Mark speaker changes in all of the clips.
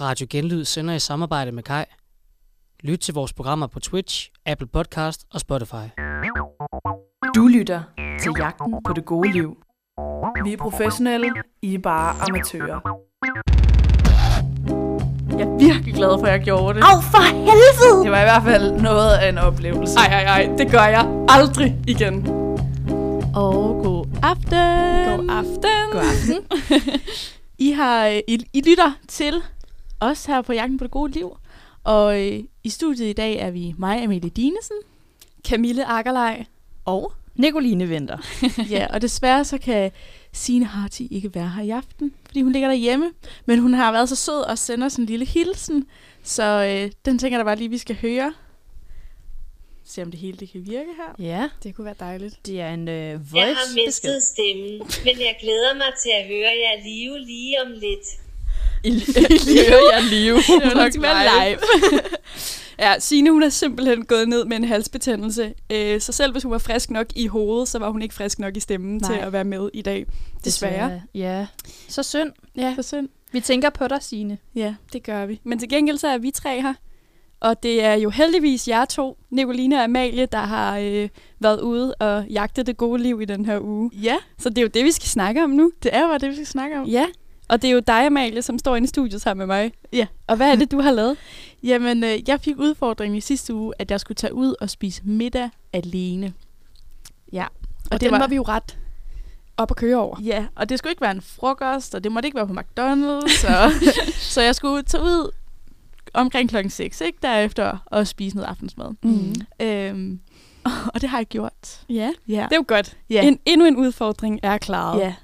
Speaker 1: Radio Genlyd sender i samarbejde med Kai. Lyt til vores programmer på Twitch, Apple Podcast og Spotify.
Speaker 2: Du lytter til Jagten på det gode liv. Vi er professionelle, I er bare amatører. Jeg er virkelig glad for, at jeg gjorde det.
Speaker 3: Au, for helvede!
Speaker 2: Det var i hvert fald noget af en oplevelse.
Speaker 4: Ej, ej, ej, det gør jeg aldrig igen.
Speaker 2: Og god aften.
Speaker 4: God aften.
Speaker 2: God aften. I, har, I, I lytter til os her på Jagten på det gode liv. Og øh, i studiet i dag er vi mig, Amelie Dinesen.
Speaker 4: Camille Akkerlej.
Speaker 2: Og
Speaker 3: Nicoline venter.
Speaker 2: ja, og desværre så kan Signe Harti ikke være her i aften, fordi hun ligger derhjemme. Men hun har været så sød og sender os en lille hilsen, så øh, den tænker jeg da bare lige, vi skal høre. Se om det hele det kan virke her.
Speaker 3: Ja,
Speaker 4: Det kunne være dejligt.
Speaker 3: det er en øh,
Speaker 5: Jeg har mistet stemmen, men jeg glæder mig til at høre jer live lige om lidt.
Speaker 3: I, I hører jeg live.
Speaker 4: Det var nok live. ja, Signe, hun er simpelthen gået ned med en halsbetændelse. Øh, så selv hvis hun var frisk nok i hovedet, så var hun ikke frisk nok i stemmen
Speaker 2: Nej.
Speaker 4: til at være med i dag. Desværre.
Speaker 3: Ja. Så synd.
Speaker 4: Ja,
Speaker 2: Så synd.
Speaker 3: Vi tænker på dig, Signe.
Speaker 2: Ja.
Speaker 4: det gør vi. Men til gengæld så er vi tre her. Og det er jo heldigvis jer to, Nicoline og Amalie, der har øh, været ude og jagtet det gode liv i den her uge.
Speaker 2: Ja,
Speaker 4: Så det er jo det, vi skal snakke om nu.
Speaker 2: det er jo det, vi skal snakke om.
Speaker 4: Ja, og det er jo dig, Amalie, som står inde i studiet sammen med mig.
Speaker 2: Ja.
Speaker 4: Og hvad er det, du har lavet?
Speaker 2: Jamen, øh, jeg fik udfordringen i sidste uge, at jeg skulle tage ud og spise middag alene. Ja.
Speaker 4: Og, og den var... var vi jo ret op at køre over.
Speaker 2: Ja, og det skulle ikke være en frokost, og det måtte ikke være på McDonald's. Så, så jeg skulle tage ud omkring klokken 6, ikke? Derefter og spise noget aftensmad.
Speaker 4: Mm.
Speaker 2: Øhm, og det har jeg gjort.
Speaker 4: Ja,
Speaker 2: Ja.
Speaker 4: det er jo godt.
Speaker 2: ja.
Speaker 4: En, endnu en udfordring er klaret.
Speaker 2: Ja.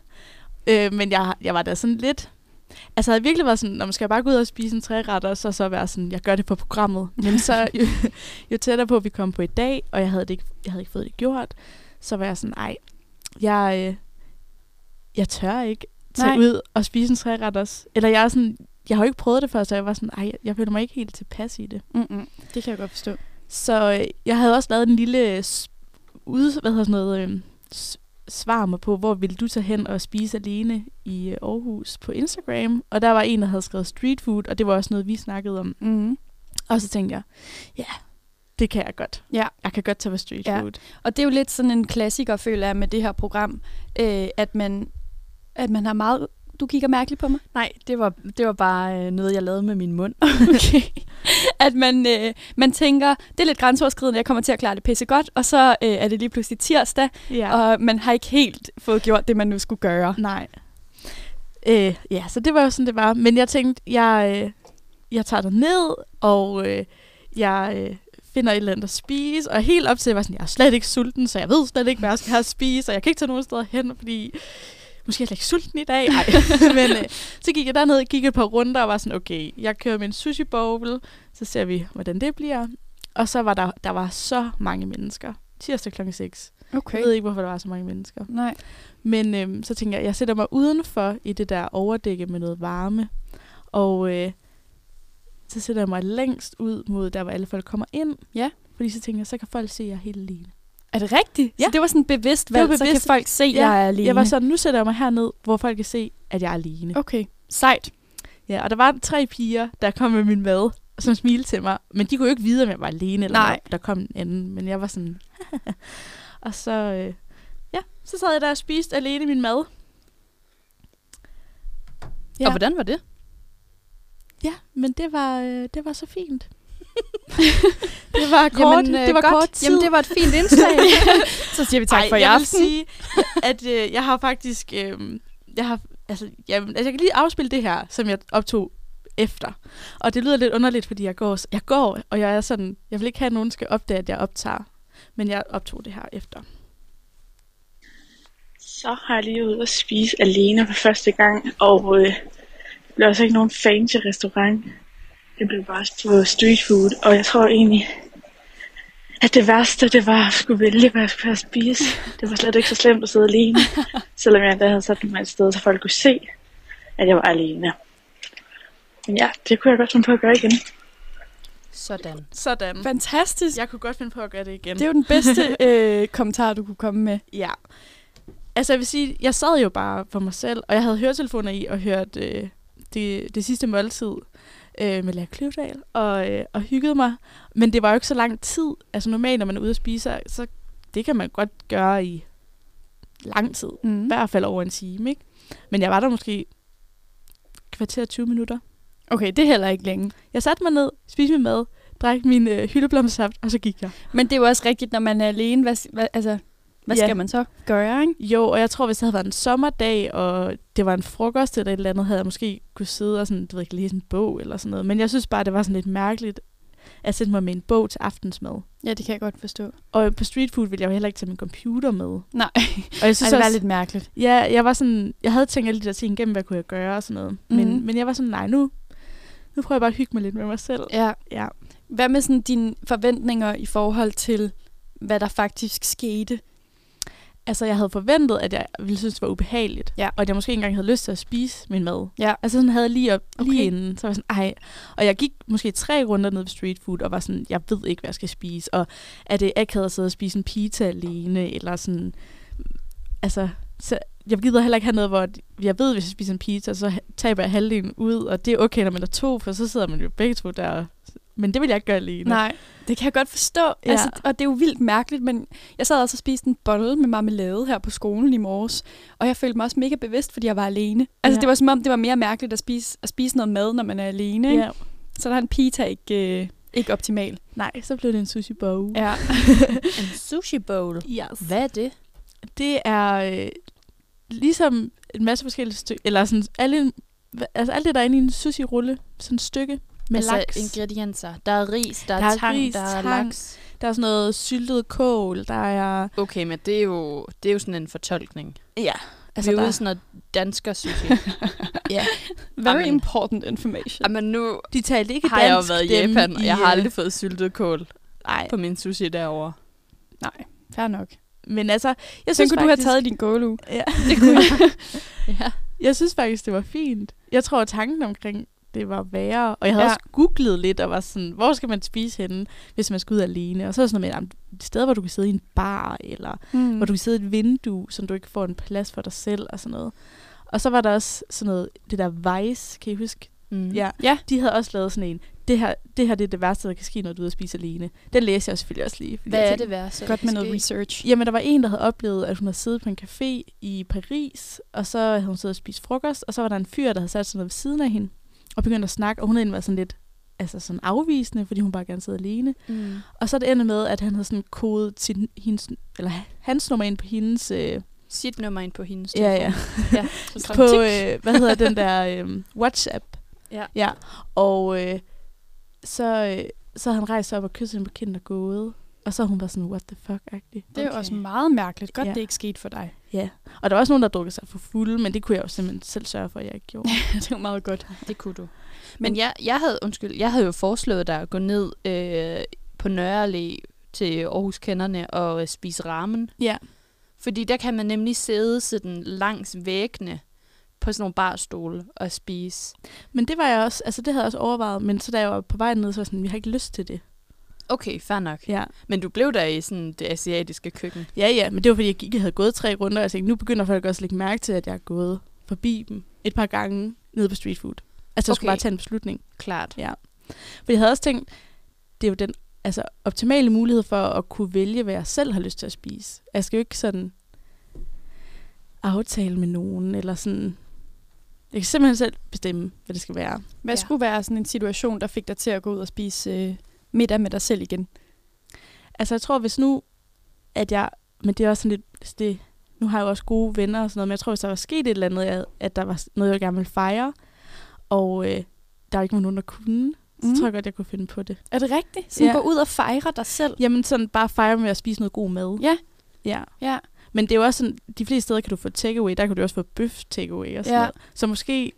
Speaker 2: Øh, men jeg, jeg var da sådan lidt... Altså, jeg havde virkelig været sådan, når man skal bare gå ud og spise en træretter, så så være sådan, jeg gør det på programmet. Men så, jo, jo tættere på, vi kom på i dag, og jeg havde, det ikke, jeg havde ikke fået det gjort, så var jeg sådan, ej, jeg, øh, jeg tør ikke tage
Speaker 4: Nej.
Speaker 2: ud og spise en træretters. Eller jeg er sådan, jeg har jo ikke prøvet det før, så jeg var sådan, ej, jeg føler mig ikke helt tilpas i det.
Speaker 4: Mm-mm. Det kan jeg godt forstå.
Speaker 2: Så øh, jeg havde også lavet en lille s- ud, hvad hedder sådan noget, øh, svar mig på, hvor vil du tage hen og spise alene i øh, Aarhus på Instagram. Og der var en, der havde skrevet street food, og det var også noget, vi snakkede om.
Speaker 4: Mm.
Speaker 2: Og så tænkte jeg, ja, det kan jeg godt.
Speaker 4: Ja.
Speaker 2: Jeg kan godt tage på street
Speaker 4: Ja.
Speaker 2: food.
Speaker 4: Og det er jo lidt sådan en klassiker, føler jeg, med det her program, øh, at, man, at man har meget... Du kigger mærkeligt på mig.
Speaker 3: Nej, det var, det var bare øh, noget, jeg lavede med min mund.
Speaker 4: Okay. At man, øh, man tænker, det er lidt grænseoverskridende, jeg kommer til at klare det pisse godt, og så øh, er det lige pludselig tirsdag,
Speaker 2: Ja.
Speaker 4: og man har ikke helt fået gjort det, man nu skulle gøre.
Speaker 2: Nej. Øh, ja, så det var jo sådan, det var. Men jeg tænkte, jeg, øh, jeg tager det ned, og øh, jeg øh, finder et eller andet at spise. Og helt op til, jeg var sådan, jeg er slet ikke sulten, så jeg ved slet ikke, hvad jeg skal have at spise. Og jeg kan ikke tage nogen steder hen, fordi måske er jeg slet ikke sulten i dag. Ej. Men øh, så gik jeg derned, gik et par runder og var sådan, okay, jeg kører min sushi bowl, så ser vi, hvordan det bliver. Og så var der, der var så mange mennesker. Tirsdag klokken 6.
Speaker 4: Okay.
Speaker 2: Jeg ved ikke, hvorfor der var så mange mennesker.
Speaker 4: Nej.
Speaker 2: Men øhm, så tænker jeg, jeg sætter mig udenfor i det der overdække med noget varme. Og øh, så sætter jeg mig længst ud mod der, hvor alle folk kommer ind.
Speaker 4: Ja.
Speaker 2: Fordi så tænker jeg, så kan folk se, at jeg er helt alene.
Speaker 4: Er det rigtigt?
Speaker 2: Ja.
Speaker 4: Så det var sådan bevidst valg, så kan
Speaker 2: bevidst.
Speaker 4: folk se, at
Speaker 2: Ja,
Speaker 4: jeg er alene.
Speaker 2: Jeg var sådan, nu sætter jeg mig herned, hvor folk kan se, at jeg er alene.
Speaker 4: Okay, sejt.
Speaker 2: Ja, og der var tre piger, der kom med min mad, som smilte til mig. Men de kunne jo ikke vide, om jeg var alene, eller
Speaker 4: Nej.
Speaker 2: om der kom en anden. Men jeg var sådan... og så... Øh, ja, så sad jeg der og spiste alene min mad.
Speaker 3: Ja. Og hvordan var det?
Speaker 2: Ja, men det var, øh, det var så fint. det var kort,
Speaker 3: Jamen, øh,
Speaker 2: det var
Speaker 3: godt.
Speaker 2: kort tid.
Speaker 3: Jamen, det var et fint indslag.
Speaker 4: Så siger vi tak
Speaker 2: Ej,
Speaker 4: for i
Speaker 2: jeg vil
Speaker 4: aften.
Speaker 2: sige, at øh, jeg har faktisk... Øh, jeg har, altså, jeg, altså, jeg kan lige afspille det her, som jeg optog efter. Og det lyder lidt underligt, fordi jeg går, jeg går, og jeg er sådan, jeg vil ikke have, at nogen skal opdage, at jeg optager. Men jeg optog det her efter.
Speaker 6: Så har jeg lige ude at spise alene for første gang, og øh, det blev altså ikke nogen fancy restaurant. Det blev bare på street food, og jeg tror egentlig, at det værste, det var at skulle vælge, hvad jeg skulle have at spise. Det var slet ikke så slemt at sidde alene, selvom jeg endda havde sat mig et sted, så folk kunne se, at jeg var alene. Men ja, det kunne jeg godt finde på at gøre igen.
Speaker 3: Sådan.
Speaker 2: Sådan.
Speaker 4: Fantastisk.
Speaker 2: Jeg kunne godt finde på at gøre det igen.
Speaker 4: Det er jo den bedste øh, kommentar, du kunne komme med.
Speaker 2: Ja. Altså jeg vil sige, jeg sad jo bare for mig selv, og jeg havde høretelefoner i og hørt øh, det, det sidste måltid øh, med Lea Kløvedal og, øh, og hyggede mig. Men det var jo ikke så lang tid. Altså normalt, når man er ude at spise, så- det kan man godt gøre i lang tid. I
Speaker 4: Mm.
Speaker 2: hvert fald over en time, ikke? Men jeg var der måske kvarter 20 minutter.
Speaker 4: Okay, det er heller ikke længe.
Speaker 2: Jeg satte mig ned, spiste min mad, drak min øh, hyldeblomsaft, og så gik jeg.
Speaker 4: Men det er jo også rigtigt, når man er alene. Hvad, hvad, altså, hvad
Speaker 2: Ja.
Speaker 4: skal man så gøre, ikke?
Speaker 2: Jo, og jeg tror, hvis det havde været en sommerdag, og det var en frokost eller et eller andet, havde jeg måske kunne sidde og sådan, du ved ikke, læse en bog eller sådan noget. Men jeg synes bare, det var sådan lidt mærkeligt at sætte mig med en bog til aftensmad.
Speaker 4: Ja, det kan jeg godt forstå.
Speaker 2: Og på street food ville jeg jo heller ikke tage min computer med.
Speaker 4: Nej,
Speaker 2: Og jeg
Speaker 4: synes det var
Speaker 2: også,
Speaker 4: lidt mærkeligt.
Speaker 2: ja, jeg var sådan, jeg havde tænkt alle de der ting igennem, hvad kunne jeg gøre og sådan noget. Mm. Men, men jeg var sådan, nej, nu, nu prøver jeg bare at hygge mig lidt med mig selv.
Speaker 4: Ja.
Speaker 2: Ja.
Speaker 4: Hvad med sådan dine forventninger i forhold til, hvad der faktisk skete?
Speaker 2: Altså, jeg havde forventet, at jeg ville synes, det var ubehageligt.
Speaker 4: Ja.
Speaker 2: Og at jeg måske ikke engang havde lyst til at spise min mad.
Speaker 4: Ja.
Speaker 2: Altså, sådan havde jeg lige, op,
Speaker 4: Okay.
Speaker 2: lige inden. Så var jeg sådan, ej. Og jeg gik måske tre runder ned på street food, og var sådan, jeg ved ikke, hvad jeg skal spise. Og er det akavet at sidde og spise en pizza alene, eller sådan... Altså, så jeg gider heller ikke have noget, hvor jeg ved, hvis jeg spiser en pizza, så taber jeg halvdelen ud, og det er okay, når man er to, for så sidder man jo begge to der. og- Men det vil jeg ikke gøre alene.
Speaker 4: Nej, det kan jeg godt forstå. Ja. Altså, og det er jo vildt mærkeligt, men jeg sad også og spiste en bolle med marmelade her på skolen i morges, og jeg følte mig også mega bevidst, fordi jeg var alene. Altså,
Speaker 2: Ja.
Speaker 4: det var som om, det var mere mærkeligt at spise, at spise noget mad, når man er alene. Ikke?
Speaker 2: Ja.
Speaker 4: Så der er en pita ikke, øh, ikke optimal.
Speaker 2: Nej, så blev det en sushi bowl.
Speaker 4: Ja.
Speaker 3: En sushi bowl.
Speaker 2: Yes.
Speaker 3: Hvad er det?
Speaker 2: Det er øh, ligesom en masse forskellige stykker, eller sådan alle, altså alt det, der er inde i en sushi-rulle, sådan et stykke med
Speaker 3: altså
Speaker 2: laks.
Speaker 3: ingredienser. Der er ris, der,
Speaker 2: Der
Speaker 3: er
Speaker 2: er
Speaker 3: tang,
Speaker 2: ris,
Speaker 3: der er
Speaker 2: tang.
Speaker 3: laks.
Speaker 2: Der er sådan noget syltet kål, der er...
Speaker 3: Okay, men det er jo, det er jo sådan en fortolkning.
Speaker 2: Ja.
Speaker 3: Altså, vi er
Speaker 2: der,
Speaker 3: ude sådan noget dansker sushi.
Speaker 4: Very
Speaker 3: Amen.
Speaker 4: important information.
Speaker 3: Jamen nu
Speaker 2: de talte ikke
Speaker 3: har jeg jo
Speaker 2: dansk,
Speaker 3: været i Japan, og jeg har
Speaker 2: øh,
Speaker 3: aldrig fået syltet kål
Speaker 2: Nej,
Speaker 3: på min sushi derovre.
Speaker 4: Nej, fair nok.
Speaker 2: men altså, jeg
Speaker 4: Så
Speaker 2: synes
Speaker 4: kunne du have
Speaker 2: faktisk,
Speaker 4: taget din gåleuge.
Speaker 2: Ja,
Speaker 3: Det kunne jeg. ja.
Speaker 2: jeg synes faktisk, det var fint. Jeg tror, at tanken omkring det var værre. Og jeg havde
Speaker 4: Ja.
Speaker 2: også googlet lidt og var sådan, hvor skal man spise henne, hvis man skal ud alene? Og så er sådan noget med, et sted, hvor du kan sidde i en bar, eller
Speaker 4: Mm.
Speaker 2: hvor du kan sidde i et vindue, så du ikke får en plads for dig selv og sådan noget. Og så var der også sådan noget, det der Vice, kan I huske?
Speaker 3: Mm.
Speaker 2: Ja,
Speaker 4: Ja.
Speaker 2: de havde også lavet sådan en, det her, det her det er det værste, der kan ske, når du er ude at spise alene. Den læste jeg selvfølgelig også lige.
Speaker 3: Hvad er det værste?
Speaker 4: Godt med noget
Speaker 3: ske?
Speaker 4: research.
Speaker 2: Jamen, der var en, der havde oplevet, at hun havde siddet på en café i Paris, og så havde hun siddet og spist frokost, og så var der en fyr, der havde sat sig ned ved siden af hende, og begyndte at snakke, og hun havde været sådan lidt altså sådan afvisende, fordi hun bare gerne sidder alene.
Speaker 3: Mm.
Speaker 2: Og så det endet med, at han havde sådan kodet sin, hendes, eller hans nummer ind på hendes... Øh,
Speaker 3: Sit nummer ind på hendes
Speaker 2: ja, ja.
Speaker 3: ja.
Speaker 2: på, øh, hvad hedder den der, øh, WhatsApp.
Speaker 3: Ja.
Speaker 2: ja. Og øh, så, øh, så havde han rejst sig op og kysset hende på kinden og gået. Og så hun var sådan, what the fuck-agtig.
Speaker 4: Det er jo
Speaker 3: Okay.
Speaker 4: også meget mærkeligt. Godt,
Speaker 2: Ja.
Speaker 4: det ikke skete for dig.
Speaker 2: Ja. Og der var også nogen, der drukkede sig for fuld, men det kunne jeg jo simpelthen selv sørge for, at jeg ikke gjorde.
Speaker 4: det er jo meget godt.
Speaker 3: Det kunne du. Men jeg, jeg havde, undskyld, jeg havde jo foreslået dig at gå ned øh, på Nørre til Aarhus Kenderne og øh, spise ramen.
Speaker 2: Ja.
Speaker 3: Fordi der kan man nemlig sidde sådan langs væggene på sådan nogle barstole og spise.
Speaker 2: Men det var jeg også, altså det havde jeg også overvejet, men så da jeg var på vej ned, så var jeg sådan, vi har ikke lyst til det.
Speaker 3: Okay, fair nok.
Speaker 2: Ja.
Speaker 3: Men du blev der i sådan det asiatiske køkken.
Speaker 2: Ja, ja, men det var fordi, jeg gik, jeg havde gået tre runder, og jeg tænkte, nu begynder folk også at lægge mærke til, at jeg er gået forbi dem et par gange nede på street food. Altså, jeg skulle bare tage en beslutning.
Speaker 3: Klart.
Speaker 2: Ja. For jeg havde også tænkt, det er jo den altså, optimale mulighed for at kunne vælge, hvad jeg selv har lyst til at spise. Jeg skal jo ikke sådan aftale med nogen, eller sådan... Jeg kan simpelthen selv bestemme, hvad det skal være.
Speaker 4: Hvad
Speaker 3: ja.
Speaker 4: skulle være sådan en situation, der fik dig til at gå ud og spise øh, middag med dig selv igen?
Speaker 2: Altså, jeg tror, hvis nu, at jeg... Men det er også sådan lidt... Det, nu har jeg jo også gode venner og sådan noget, men jeg tror, hvis der var sket et eller andet, at- at der var noget, jeg gerne ville fejre, og øh, der ikke var nogen, der kunne, så
Speaker 4: Mhm.
Speaker 2: tror jeg godt, jeg kunne finde på det.
Speaker 4: Er det rigtigt?
Speaker 2: Ja.
Speaker 4: ja. gå ud og fejre dig selv?
Speaker 2: Jamen sådan bare fejre med at spise noget god mad.
Speaker 4: Ja.
Speaker 2: Ja.
Speaker 4: Ja.
Speaker 2: Men det er jo også sådan, de fleste steder kan du få takeaway, der kan du også få bøf takeaway og sådan
Speaker 4: Ja.
Speaker 2: noget. Så måske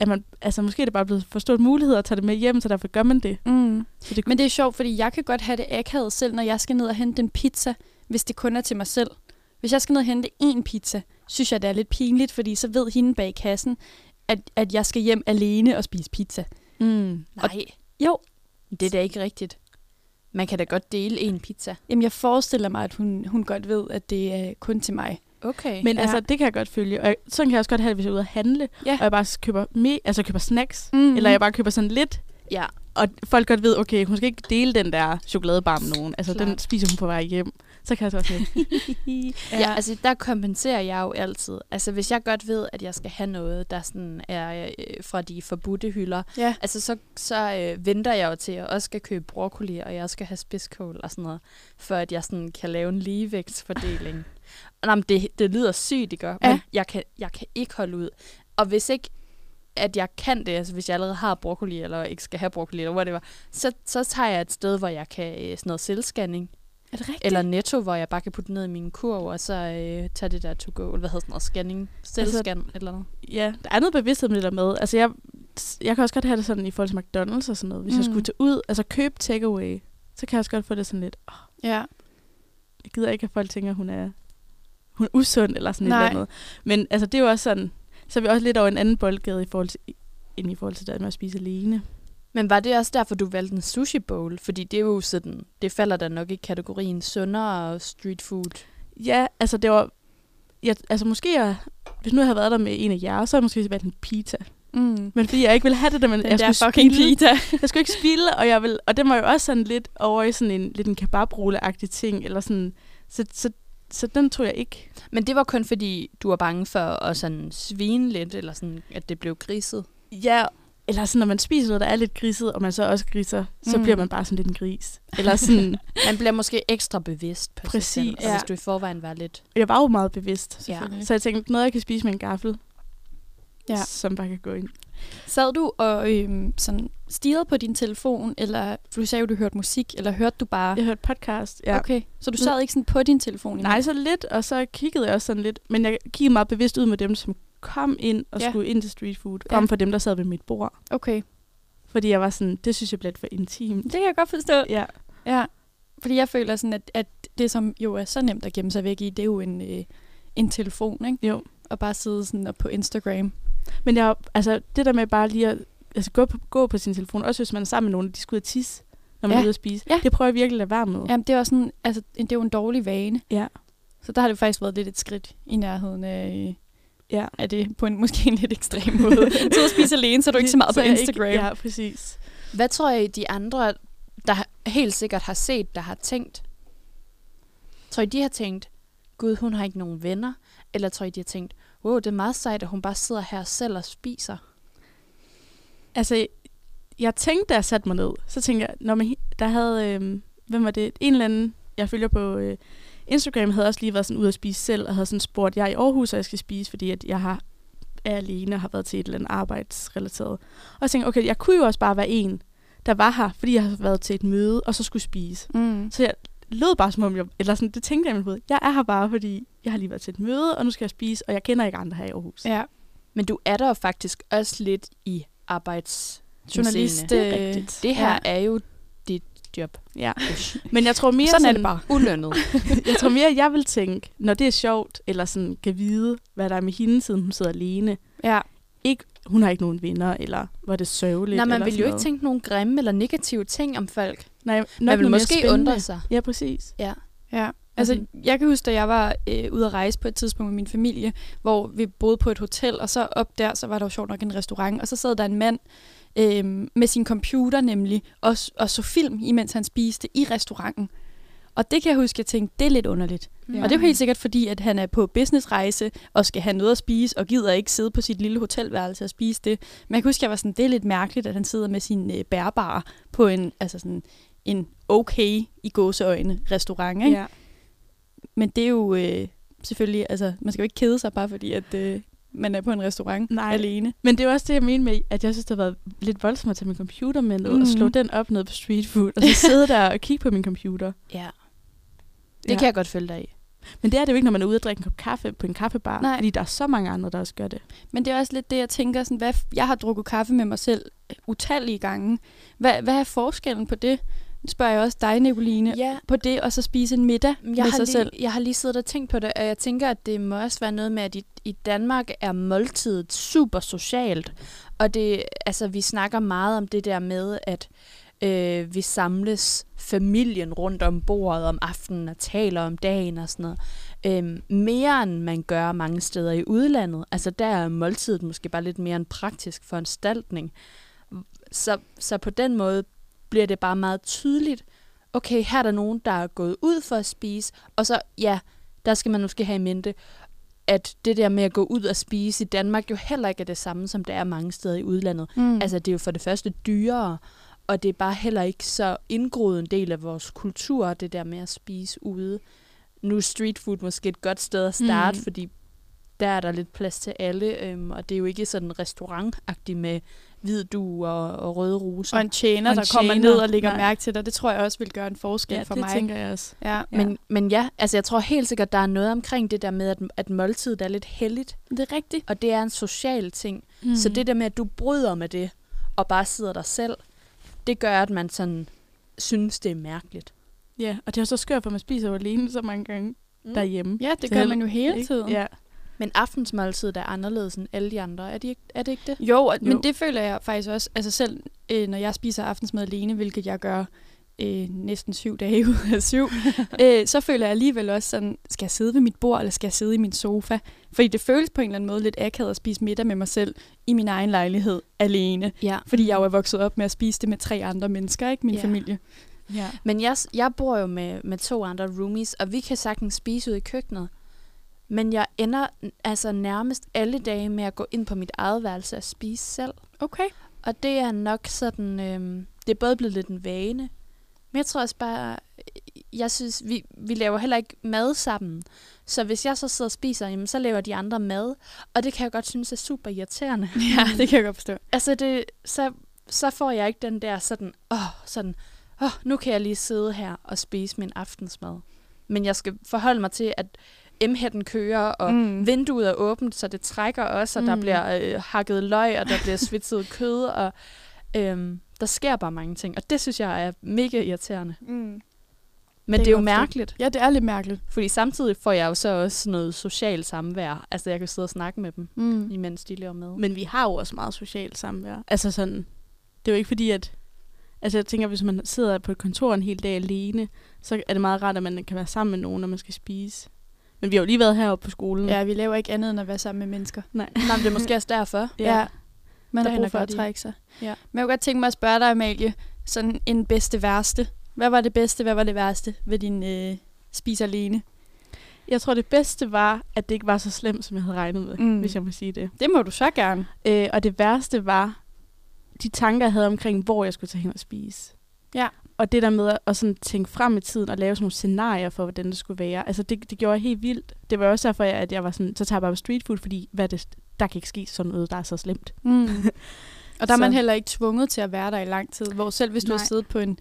Speaker 2: er man, altså måske er det bare blevet for stor mulighed at tage det med hjem, så derfor gør man det.
Speaker 4: Mm.
Speaker 2: Så det
Speaker 4: Men det er sjovt, fordi jeg kan godt have det akavet selv, når jeg skal ned og hente en pizza, hvis det kun er til mig selv. Hvis jeg skal ned og hente én pizza, synes jeg, det er lidt pinligt, fordi så ved hende bag kassen, at, at jeg skal hjem alene og spise pizza.
Speaker 2: mm.
Speaker 3: Nej,
Speaker 4: Jo,
Speaker 3: det er da ikke rigtigt. Man kan da godt dele en pizza.
Speaker 4: jamen jeg forestiller mig, at hun, hun godt ved, at det er kun til mig.
Speaker 3: Okay.
Speaker 2: Men
Speaker 4: Ja.
Speaker 2: altså, det kan jeg godt følge. Og jeg, sådan kan jeg også godt have det, hvis jeg er ude at handle,
Speaker 4: Ja.
Speaker 2: og jeg bare køber, me, altså køber snacks, mm. eller jeg bare køber sådan lidt,
Speaker 3: ja.
Speaker 2: og folk godt ved, okay, hun skal ikke dele den der chokoladebar med nogen. Altså,
Speaker 3: Klart.
Speaker 2: den spiser hun på vej hjem. Så kan jeg så også lidt.
Speaker 3: Ja. ja, altså der kompenserer jeg jo altid. Altså hvis jeg godt ved, at jeg skal have noget, der sådan er øh, fra de forbudte hylder,
Speaker 4: Ja.
Speaker 3: altså så, så øh, venter jeg jo til, at jeg også skal købe broccoli, og jeg også skal have spidskål og sådan noget, for at jeg sådan kan lave en ligevægtsfordeling. Nej, men det, det lyder sygt, ikke? Men
Speaker 4: Ja.
Speaker 3: jeg kan, jeg kan ikke holde ud. Og hvis ikke at jeg kan det, altså hvis jeg allerede har broccoli, eller ikke skal have broccoli, eller whatever, så, så tager jeg et sted, hvor jeg kan øh, sådan noget selvscanning,
Speaker 4: Er det rigtigt?
Speaker 3: eller Netto, hvor jeg bare kan putte ned i min kurv, og så øh, tage det der to go, eller hvad hedder sådan noget, scanning, selvscan, altså, eller noget.
Speaker 2: ja, der er noget bevidsthed med det der med. Altså, jeg, jeg kan også godt have det sådan i forhold til McDonald's og sådan noget. Hvis mm. jeg
Speaker 4: Mm.
Speaker 2: skulle tage ud, altså købe takeaway, så kan jeg også godt få det sådan lidt, åh,
Speaker 4: Ja.
Speaker 2: jeg gider ikke, at folk tænker, hun er, hun er usund eller sådan
Speaker 4: Nej.
Speaker 2: et eller andet. Men altså, det er jo også sådan, så er vi også lidt over en anden boldgade i forhold til, end i forhold til det med at spise alene.
Speaker 3: Men var det også derfor, du valgte en sushi bowl? Fordi det er jo sådan, det falder da nok i kategorien sundere street food.
Speaker 2: Ja, altså det var... Jeg, altså måske, jeg, hvis nu jeg havde været der med en af jer, så havde jeg måske valgt en pizza.
Speaker 4: Mm.
Speaker 2: Men fordi jeg ikke ville have det, der, men
Speaker 4: Den
Speaker 2: jeg
Speaker 4: der
Speaker 2: skulle
Speaker 4: fucking
Speaker 2: spilde,
Speaker 4: pita.
Speaker 2: jeg skulle ikke spilde, og jeg vil, og det var jo også sådan lidt over i sådan en, lidt en kebabrulle-agtig ting, eller sådan, så, så, så den tror jeg ikke.
Speaker 3: Men det var kun fordi, du var bange for at sådan svine lidt, eller sådan, at det blev griset.
Speaker 2: Ja, eller sådan, når man spiser noget, der er lidt griset, og man så også griser, så
Speaker 4: Mm.
Speaker 2: bliver man bare sådan lidt en gris. Eller sådan,
Speaker 3: Man bliver måske ekstra bevidst på
Speaker 2: Præcis.
Speaker 3: sig selv,
Speaker 4: Ja.
Speaker 3: hvis du i forvejen var lidt...
Speaker 2: jeg var jo meget bevidst,
Speaker 3: Ja.
Speaker 2: Så jeg tænkte, noget jeg kan spise med en gaffel,
Speaker 4: Ja.
Speaker 2: som bare kan gå ind.
Speaker 4: Sad du og øhm, sådan stirrede på din telefon, eller du sagde jo, du hørte musik, eller hørte du bare...
Speaker 2: Jeg hørte podcast, ja.
Speaker 4: Okay, så du sad ikke sådan på din telefon?
Speaker 2: Nej, så lidt, og så kiggede jeg også sådan lidt. Men jeg kiggede meget bevidst ud med dem, som kom ind og
Speaker 4: Ja.
Speaker 2: ja. skulle ind til street food.
Speaker 4: Ja.
Speaker 2: Kom fra dem, der sad ved mit bord.
Speaker 4: Okay,
Speaker 2: Fordi jeg var sådan, det synes jeg blev lidt for intimt.
Speaker 4: det kan jeg godt forstå.
Speaker 2: Ja,
Speaker 4: Ja, fordi jeg føler sådan, at, at det, som jo er så nemt at gemme sig væk i, det er jo en, øh, en telefon, ikke?
Speaker 2: jo.
Speaker 4: Og bare sidde sådan op på Instagram.
Speaker 2: Men jeg, altså, det der med bare lige at altså, gå, på, gå på sin telefon, også hvis man er sammen med nogen, og de skal ud tisse, når man
Speaker 4: Ja.
Speaker 2: er ude at spise.
Speaker 4: Ja.
Speaker 2: Det prøver jeg virkelig at lade være med.
Speaker 4: Jamen, det er, også sådan, altså, det er jo en dårlig vane.
Speaker 2: Ja.
Speaker 4: Så der har det faktisk været lidt et skridt i nærheden af, øh,
Speaker 2: ja.
Speaker 4: af det på en måske en lidt ekstrem måde. så at spise alene, så er du ikke så meget på
Speaker 2: er jeg
Speaker 4: Instagram.
Speaker 2: Ikke, ja, præcis.
Speaker 3: Hvad tror I, de andre, der helt sikkert har set, der har tænkt? Tror I, de har tænkt, gud, hun har ikke nogen venner? Eller tror I, de har tænkt, wow, det er meget sejt, at hun bare sidder her selv og spiser?
Speaker 2: Altså, jeg tænkte, da jeg satte mig ned, så tænkte jeg, når man, der havde, øh, hvem var det, en eller anden, jeg følger på øh, Instagram, havde også lige været sådan ude at spise selv, og havde sådan spurgt, jeg er i Aarhus, og jeg skal spise, fordi at jeg har, er alene og har været til et eller andet arbejdsrelateret. Og jeg tænkte, okay, jeg kunne jo også bare være en, der var her, fordi jeg har været til et møde, og så skulle spise.
Speaker 4: Mm.
Speaker 2: Så jeg lød bare som om, jeg, eller sådan, det tænkte jeg i mit hoved, jeg er her bare, fordi jeg har lige været til et møde, og nu skal jeg spise, og jeg kender ikke andre her i Aarhus.
Speaker 4: Ja,
Speaker 3: Men du er der faktisk også lidt i arbejds
Speaker 4: journalist.
Speaker 2: Det er
Speaker 4: øh,
Speaker 2: rigtigt.
Speaker 3: Det her
Speaker 4: Ja.
Speaker 3: er jo job.
Speaker 2: Ja. Men jeg tror mere
Speaker 4: Sådan er det bare.
Speaker 3: Ulønnet.
Speaker 2: jeg tror mere, jeg vil tænke, når det er sjovt, eller sådan kan vide, hvad der er med hende, siden hun sidder alene.
Speaker 4: Ja.
Speaker 2: Ikke, hun har ikke nogen venner, eller var det sørgeligt.
Speaker 3: Nej, man vil
Speaker 2: sådan
Speaker 3: jo ikke tænke nogle grimme eller negative ting om folk.
Speaker 2: Nej, nok
Speaker 3: Man vil måske
Speaker 2: spændende.
Speaker 3: undre sig.
Speaker 2: Ja, præcis.
Speaker 3: Ja.
Speaker 4: Ja, altså jeg kan huske, da jeg var øh, ude at rejse på et tidspunkt med min familie, hvor vi boede på et hotel, og så op der, så var der jo sjovt nok en restaurant, og så sad der en mand øh, med sin computer nemlig, og, og så film, imens han spiste i restauranten. Og det kan jeg huske, jeg tænkte, det er lidt underligt. Ja. Og det er jo helt sikkert fordi, at han er på businessrejse og skal have noget at spise, og gider ikke sidde på sit lille hotelværelse og spise det. Men jeg kan huske, jeg var sådan, det er lidt mærkeligt, at han sidder med sin øh, bærbare på en, altså sådan, en okay i gåseøjne restaurant. Ikke?
Speaker 2: Ja.
Speaker 4: Men det er jo øh, selvfølgelig, altså man skal jo ikke kede sig bare fordi, at øh, man er på en restaurant
Speaker 2: Nej.
Speaker 4: alene.
Speaker 2: Men det er også det, jeg mener med, at jeg synes, det har været lidt voldsomt at tage min computer med ned, mm. og slå den op ned på street food, og så sidde der og kigge på min computer.
Speaker 3: Ja. Det
Speaker 2: Ja.
Speaker 3: kan jeg godt følge dig i.
Speaker 2: Men det er det jo ikke, når man er ude og drikke en kop kaffe på en kaffebar,
Speaker 4: Nej.
Speaker 2: fordi der er så mange andre, der også gør det.
Speaker 4: Men det er også lidt det, jeg tænker, sådan, hvad, jeg har drukket kaffe med mig selv øh, utallige gange. Hvad, hvad er forskellen på det? Spørger jeg også dig, Nicoline.
Speaker 3: Ja,
Speaker 4: På det, og så spise en middag
Speaker 3: jeg
Speaker 4: med
Speaker 3: har,
Speaker 4: sig
Speaker 3: lige,
Speaker 4: selv.
Speaker 3: jeg har lige siddet og tænkt på det, og jeg tænker, at det må også være noget med, at i, i Danmark er måltidet super socialt. Og det, altså, vi snakker meget om det der med, at Øh, vi samles familien rundt om bordet om aftenen og taler om dagen og sådan noget. Øh, mere end man gør mange steder i udlandet. Altså der er måltidet måske bare lidt mere en praktisk foranstaltning. Så, så på den måde bliver det bare meget tydeligt, okay, her er der nogen, der er gået ud for at spise, og så, ja, der skal man måske have i mente, at det der med at gå ud og spise i Danmark jo heller ikke er det samme, som det er mange steder i udlandet.
Speaker 4: Mm.
Speaker 3: Altså, det er jo for det første dyrere, og det er bare heller ikke så indgroet en del af vores kultur, det der med at spise ude. Nu er street food måske et godt sted at starte,
Speaker 2: Mm.
Speaker 3: mm. fordi der er der lidt plads til alle, øhm, og det er jo ikke sådan restaurantagtigt med hvid du og, og røde roser.
Speaker 4: og en tjener,
Speaker 2: Og en
Speaker 4: der kommer
Speaker 2: tjener.
Speaker 4: ned og lægger
Speaker 2: Nej.
Speaker 4: mærke til dig. Det tror jeg også vil gøre en forskel
Speaker 2: Ja,
Speaker 4: for
Speaker 2: det
Speaker 4: mig.
Speaker 2: tænker jeg også.
Speaker 4: Ja,
Speaker 2: Ja.
Speaker 3: Men, men ja, altså jeg tror helt sikkert, der er noget omkring det der med, at, at måltidet er lidt heldigt,
Speaker 4: det er rigtigt.
Speaker 3: og det er en social ting.
Speaker 2: Mm.
Speaker 3: Så det der med, at du bryder med det, og bare sidder der selv, det gør, at man sådan synes, det er mærkeligt.
Speaker 2: Ja, og det er så skørt, for man spiser jo alene så mange gange mm. derhjemme.
Speaker 4: Ja, det
Speaker 2: Så
Speaker 4: gør man jo hele
Speaker 2: Ikke?
Speaker 4: tiden.
Speaker 2: Ja.
Speaker 3: Men aftensmåltidet er anderledes end alle de andre. Er, de ikke, er det ikke det?
Speaker 4: Jo, og- men
Speaker 2: Jo.
Speaker 4: det føler jeg faktisk også, altså selv øh, når jeg spiser aftensmad alene, hvilket jeg gør øh, næsten syv dage ud af syv, øh, så føler jeg alligevel også sådan, skal jeg sidde ved mit bord, eller skal jeg sidde i min sofa? Fordi det føles på en eller anden måde lidt akavet at spise middag med mig selv i min egen lejlighed alene.
Speaker 3: Ja.
Speaker 4: Fordi jeg jo er vokset op med at spise det med tre andre mennesker, ikke min
Speaker 3: Ja.
Speaker 4: familie.
Speaker 2: ja.
Speaker 3: Men jeg, jeg bor jo med, med to andre roomies, og vi kan sagtens spise ud i køkkenet. Men jeg ender altså nærmest alle dage med at gå ind på mit eget værelse og spise selv.
Speaker 4: Okay.
Speaker 3: Og det er nok sådan, øhm, det er både blevet lidt en vane, men jeg tror også bare, jeg synes, vi, vi laver heller ikke mad sammen. Så hvis jeg så sidder og spiser, jamen, så laver de andre mad, og det kan jeg godt synes er super irriterende.
Speaker 4: Ja, det kan jeg godt forstå.
Speaker 3: Altså, det, så, så får jeg ikke den der sådan, åh, sådan, åh, nu kan jeg lige sidde her og spise min aftensmad. Men jeg skal forholde mig til, at m kører, og
Speaker 4: Mm.
Speaker 3: vinduet er åbent, så det trækker også, og mm. der bliver øh, hakket løg, og der bliver svitset kød, og øhm, der sker bare mange ting. Og det synes jeg er mega irriterende.
Speaker 4: Mm.
Speaker 3: Men det, det er jo mærkeligt,
Speaker 4: Ja, det er lidt mærkeligt.
Speaker 3: fordi samtidig får jeg jo så også noget socialt samvær. Altså, jeg kan sidde og snakke med dem,
Speaker 4: Mm.
Speaker 3: imens de laver mad.
Speaker 2: Men vi har jo også meget socialt samvær. Altså sådan, det er jo ikke fordi, at... Altså jeg tænker, hvis man sidder på et kontor en hel dag alene, så er det meget rart, at man kan være sammen med nogen, når man skal spise. Men vi har jo lige været heroppe på skolen.
Speaker 4: Ja, vi laver ikke andet end at være sammen med mennesker.
Speaker 2: Nej.
Speaker 3: Nej, det er måske også derfor.
Speaker 4: Ja. ja. Man
Speaker 3: Det
Speaker 4: har brug for at trække sig.
Speaker 3: Ja.
Speaker 4: Men jeg kunne godt tænke mig at spørge dig, Amalie, sådan en bedste værste. Hvad var det bedste, hvad var det værste ved din øh, spis alene?
Speaker 2: Jeg tror, det bedste var, at det ikke var så slemt, som jeg havde regnet med,
Speaker 4: mm.
Speaker 2: hvis jeg må sige det.
Speaker 4: Det må du så gerne.
Speaker 2: Øh, og det værste var de tanker, jeg havde omkring, hvor jeg skulle tage hen og spise.
Speaker 4: Ja.
Speaker 2: Og det der med at, at sådan tænke frem i tiden og lave sådan nogle scenarier for, hvordan det skulle være. Altså, det, det gjorde jeg helt vildt. Det var også derfor, at jeg var sådan, så tager jeg bare på street food, fordi hvad det, der kan ikke ske sådan noget, der er så slemt.
Speaker 4: Mm. og der er man heller ikke tvunget til at være der i lang tid. Hvor selv hvis du har
Speaker 2: Nej.
Speaker 4: siddet på en,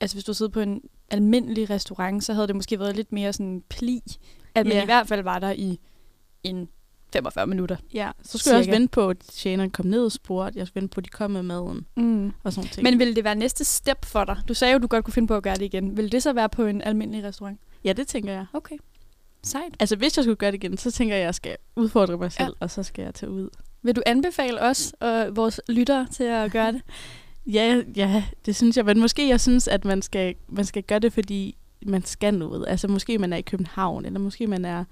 Speaker 4: altså hvis du har siddet på en almindelig restaurant, så havde det måske været lidt mere sådan pli, at man
Speaker 2: Ja.
Speaker 4: i hvert fald var der i en 45 minutter.
Speaker 2: Ja, så skulle jeg også
Speaker 4: Cirka.
Speaker 2: vente på, at tjeneren kom ned og spurgte. Jeg skulle vente på, at de kom med maden
Speaker 4: Mm.
Speaker 2: og sådan ting.
Speaker 4: Men ville det være næste step for dig? Du sagde jo, du godt kunne finde på at gøre det igen. Vil det så være på en almindelig restaurant?
Speaker 2: ja, det tænker jeg.
Speaker 4: Okay. Sejt.
Speaker 2: Altså, hvis jeg skulle gøre det igen, så tænker jeg, at jeg skal udfordre mig selv, ja. og så skal jeg tage ud.
Speaker 4: Vil du anbefale os og vores lyttere til at gøre det?
Speaker 2: Ja, ja, det synes jeg. Men måske jeg synes, at man skal, man skal gøre det, fordi man skal noget. Altså måske man er i København, eller måske man er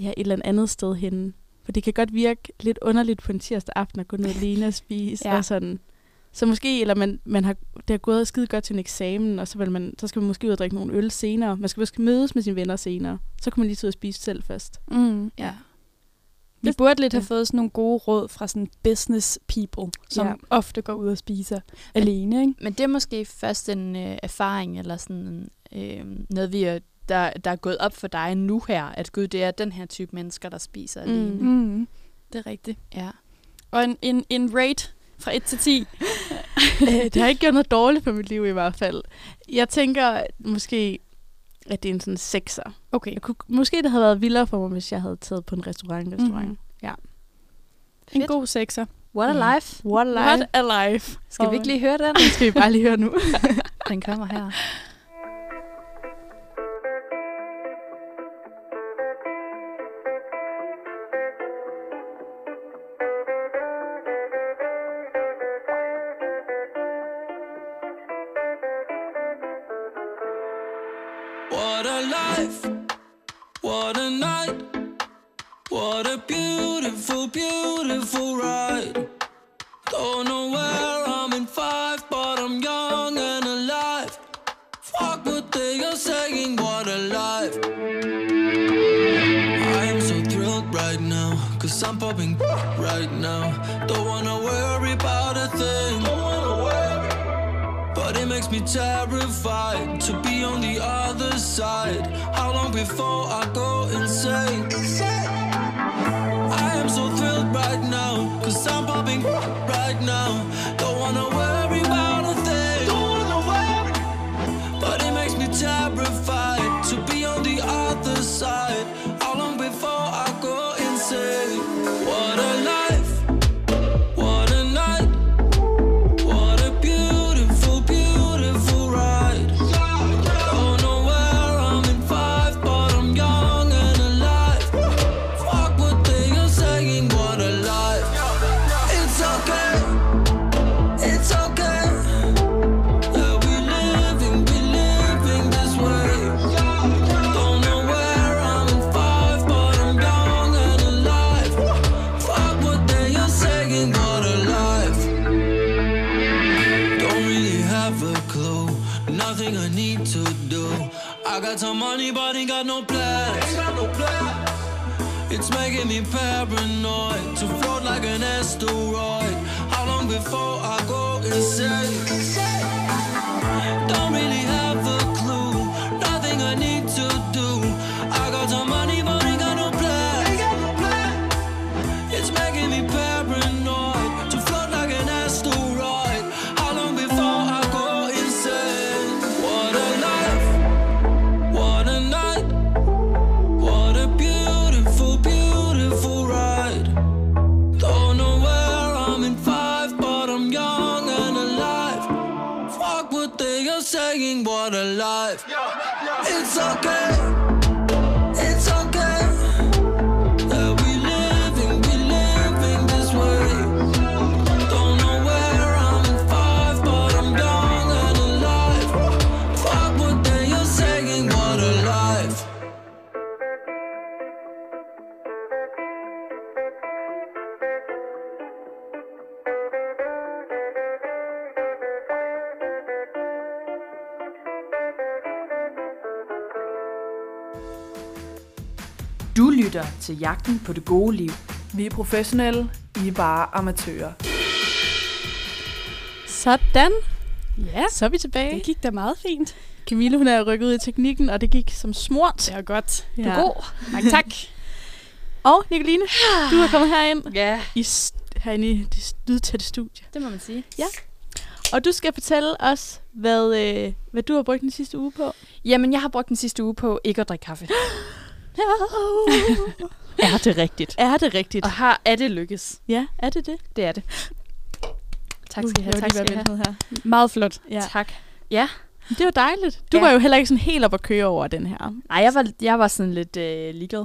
Speaker 2: ja, et eller andet sted henne. For det kan godt virke lidt underligt på en tirsdag aften at gå ned alene og spise.
Speaker 4: Ja.
Speaker 2: og sådan. Så måske, eller man, man har, det har gået skide godt til en eksamen, og så, vil man, så skal man måske ud og drikke nogle øl senere. Man skal måske mødes med sine venner senere. Så kan man lige tage ud og spise selv først.
Speaker 4: Mm.
Speaker 2: Ja.
Speaker 4: Vi
Speaker 2: Det-
Speaker 4: burde lidt have
Speaker 2: ja.
Speaker 4: fået sådan nogle gode råd fra sådan business people, som
Speaker 2: Ja.
Speaker 4: ofte går ud og spiser alene, ikke?
Speaker 3: Men det er måske først en øh, erfaring, eller sådan øh, noget, vi er, der, der er gået op for dig nu her, at gud, det er den her type mennesker, der spiser
Speaker 2: Mm.
Speaker 3: alene.
Speaker 4: Mm. Det er rigtigt.
Speaker 3: Ja.
Speaker 4: Og en, en, en rate fra 1 til 10.
Speaker 2: Øh, det har ikke gjort noget dårligt for mit liv i hvert fald. Jeg tænker måske, at det er en sådan sekser.
Speaker 4: Okay.
Speaker 2: Jeg kunne, måske det havde været vildere for mig, hvis jeg havde taget på en restaurant. restaurant.
Speaker 4: Mhm.
Speaker 2: Ja.
Speaker 4: En
Speaker 3: Fedt.
Speaker 4: god sekser.
Speaker 3: What a life.
Speaker 2: What a life.
Speaker 4: What a life.
Speaker 3: Skal vi ikke lige høre den?
Speaker 2: Det skal vi bare lige høre nu.
Speaker 3: Den kommer her.
Speaker 7: cause I'm popping right now. Me paranoid
Speaker 8: lytter til Jagten på det gode liv.
Speaker 9: Vi er professionelle, I er bare amatører.
Speaker 2: Sådan.
Speaker 4: Ja,
Speaker 2: Så er vi tilbage.
Speaker 4: det gik da meget fint.
Speaker 2: Camille, hun er rykket ud i teknikken, og det gik som smurt.
Speaker 4: Det var godt. Du
Speaker 2: Ja.
Speaker 4: er god. Mange tak.
Speaker 2: Og Nicoline, du er kommet herind
Speaker 3: Ja,
Speaker 2: i, herinde i det lydtætte studie.
Speaker 3: det må man sige.
Speaker 2: Og du skal fortælle os, hvad, øh, hvad du har brugt den sidste uge på.
Speaker 3: Jamen, jeg har brugt den sidste uge på ikke at drikke kaffe. er det rigtigt?
Speaker 2: er det rigtigt?
Speaker 3: Og har er det lykkes?
Speaker 2: Ja, er det det?
Speaker 3: Det er det. Tak
Speaker 2: Uh,
Speaker 3: skal I have.
Speaker 2: jeg var
Speaker 3: Tak skal I have.
Speaker 2: her.
Speaker 4: Meget flot.
Speaker 2: Ja.
Speaker 3: Tak.
Speaker 2: Det var dejligt. Du
Speaker 3: Ja.
Speaker 2: var jo heller ikke sådan helt op at køre over den her.
Speaker 3: Nej, jeg var, jeg var sådan lidt øh, ligeglad.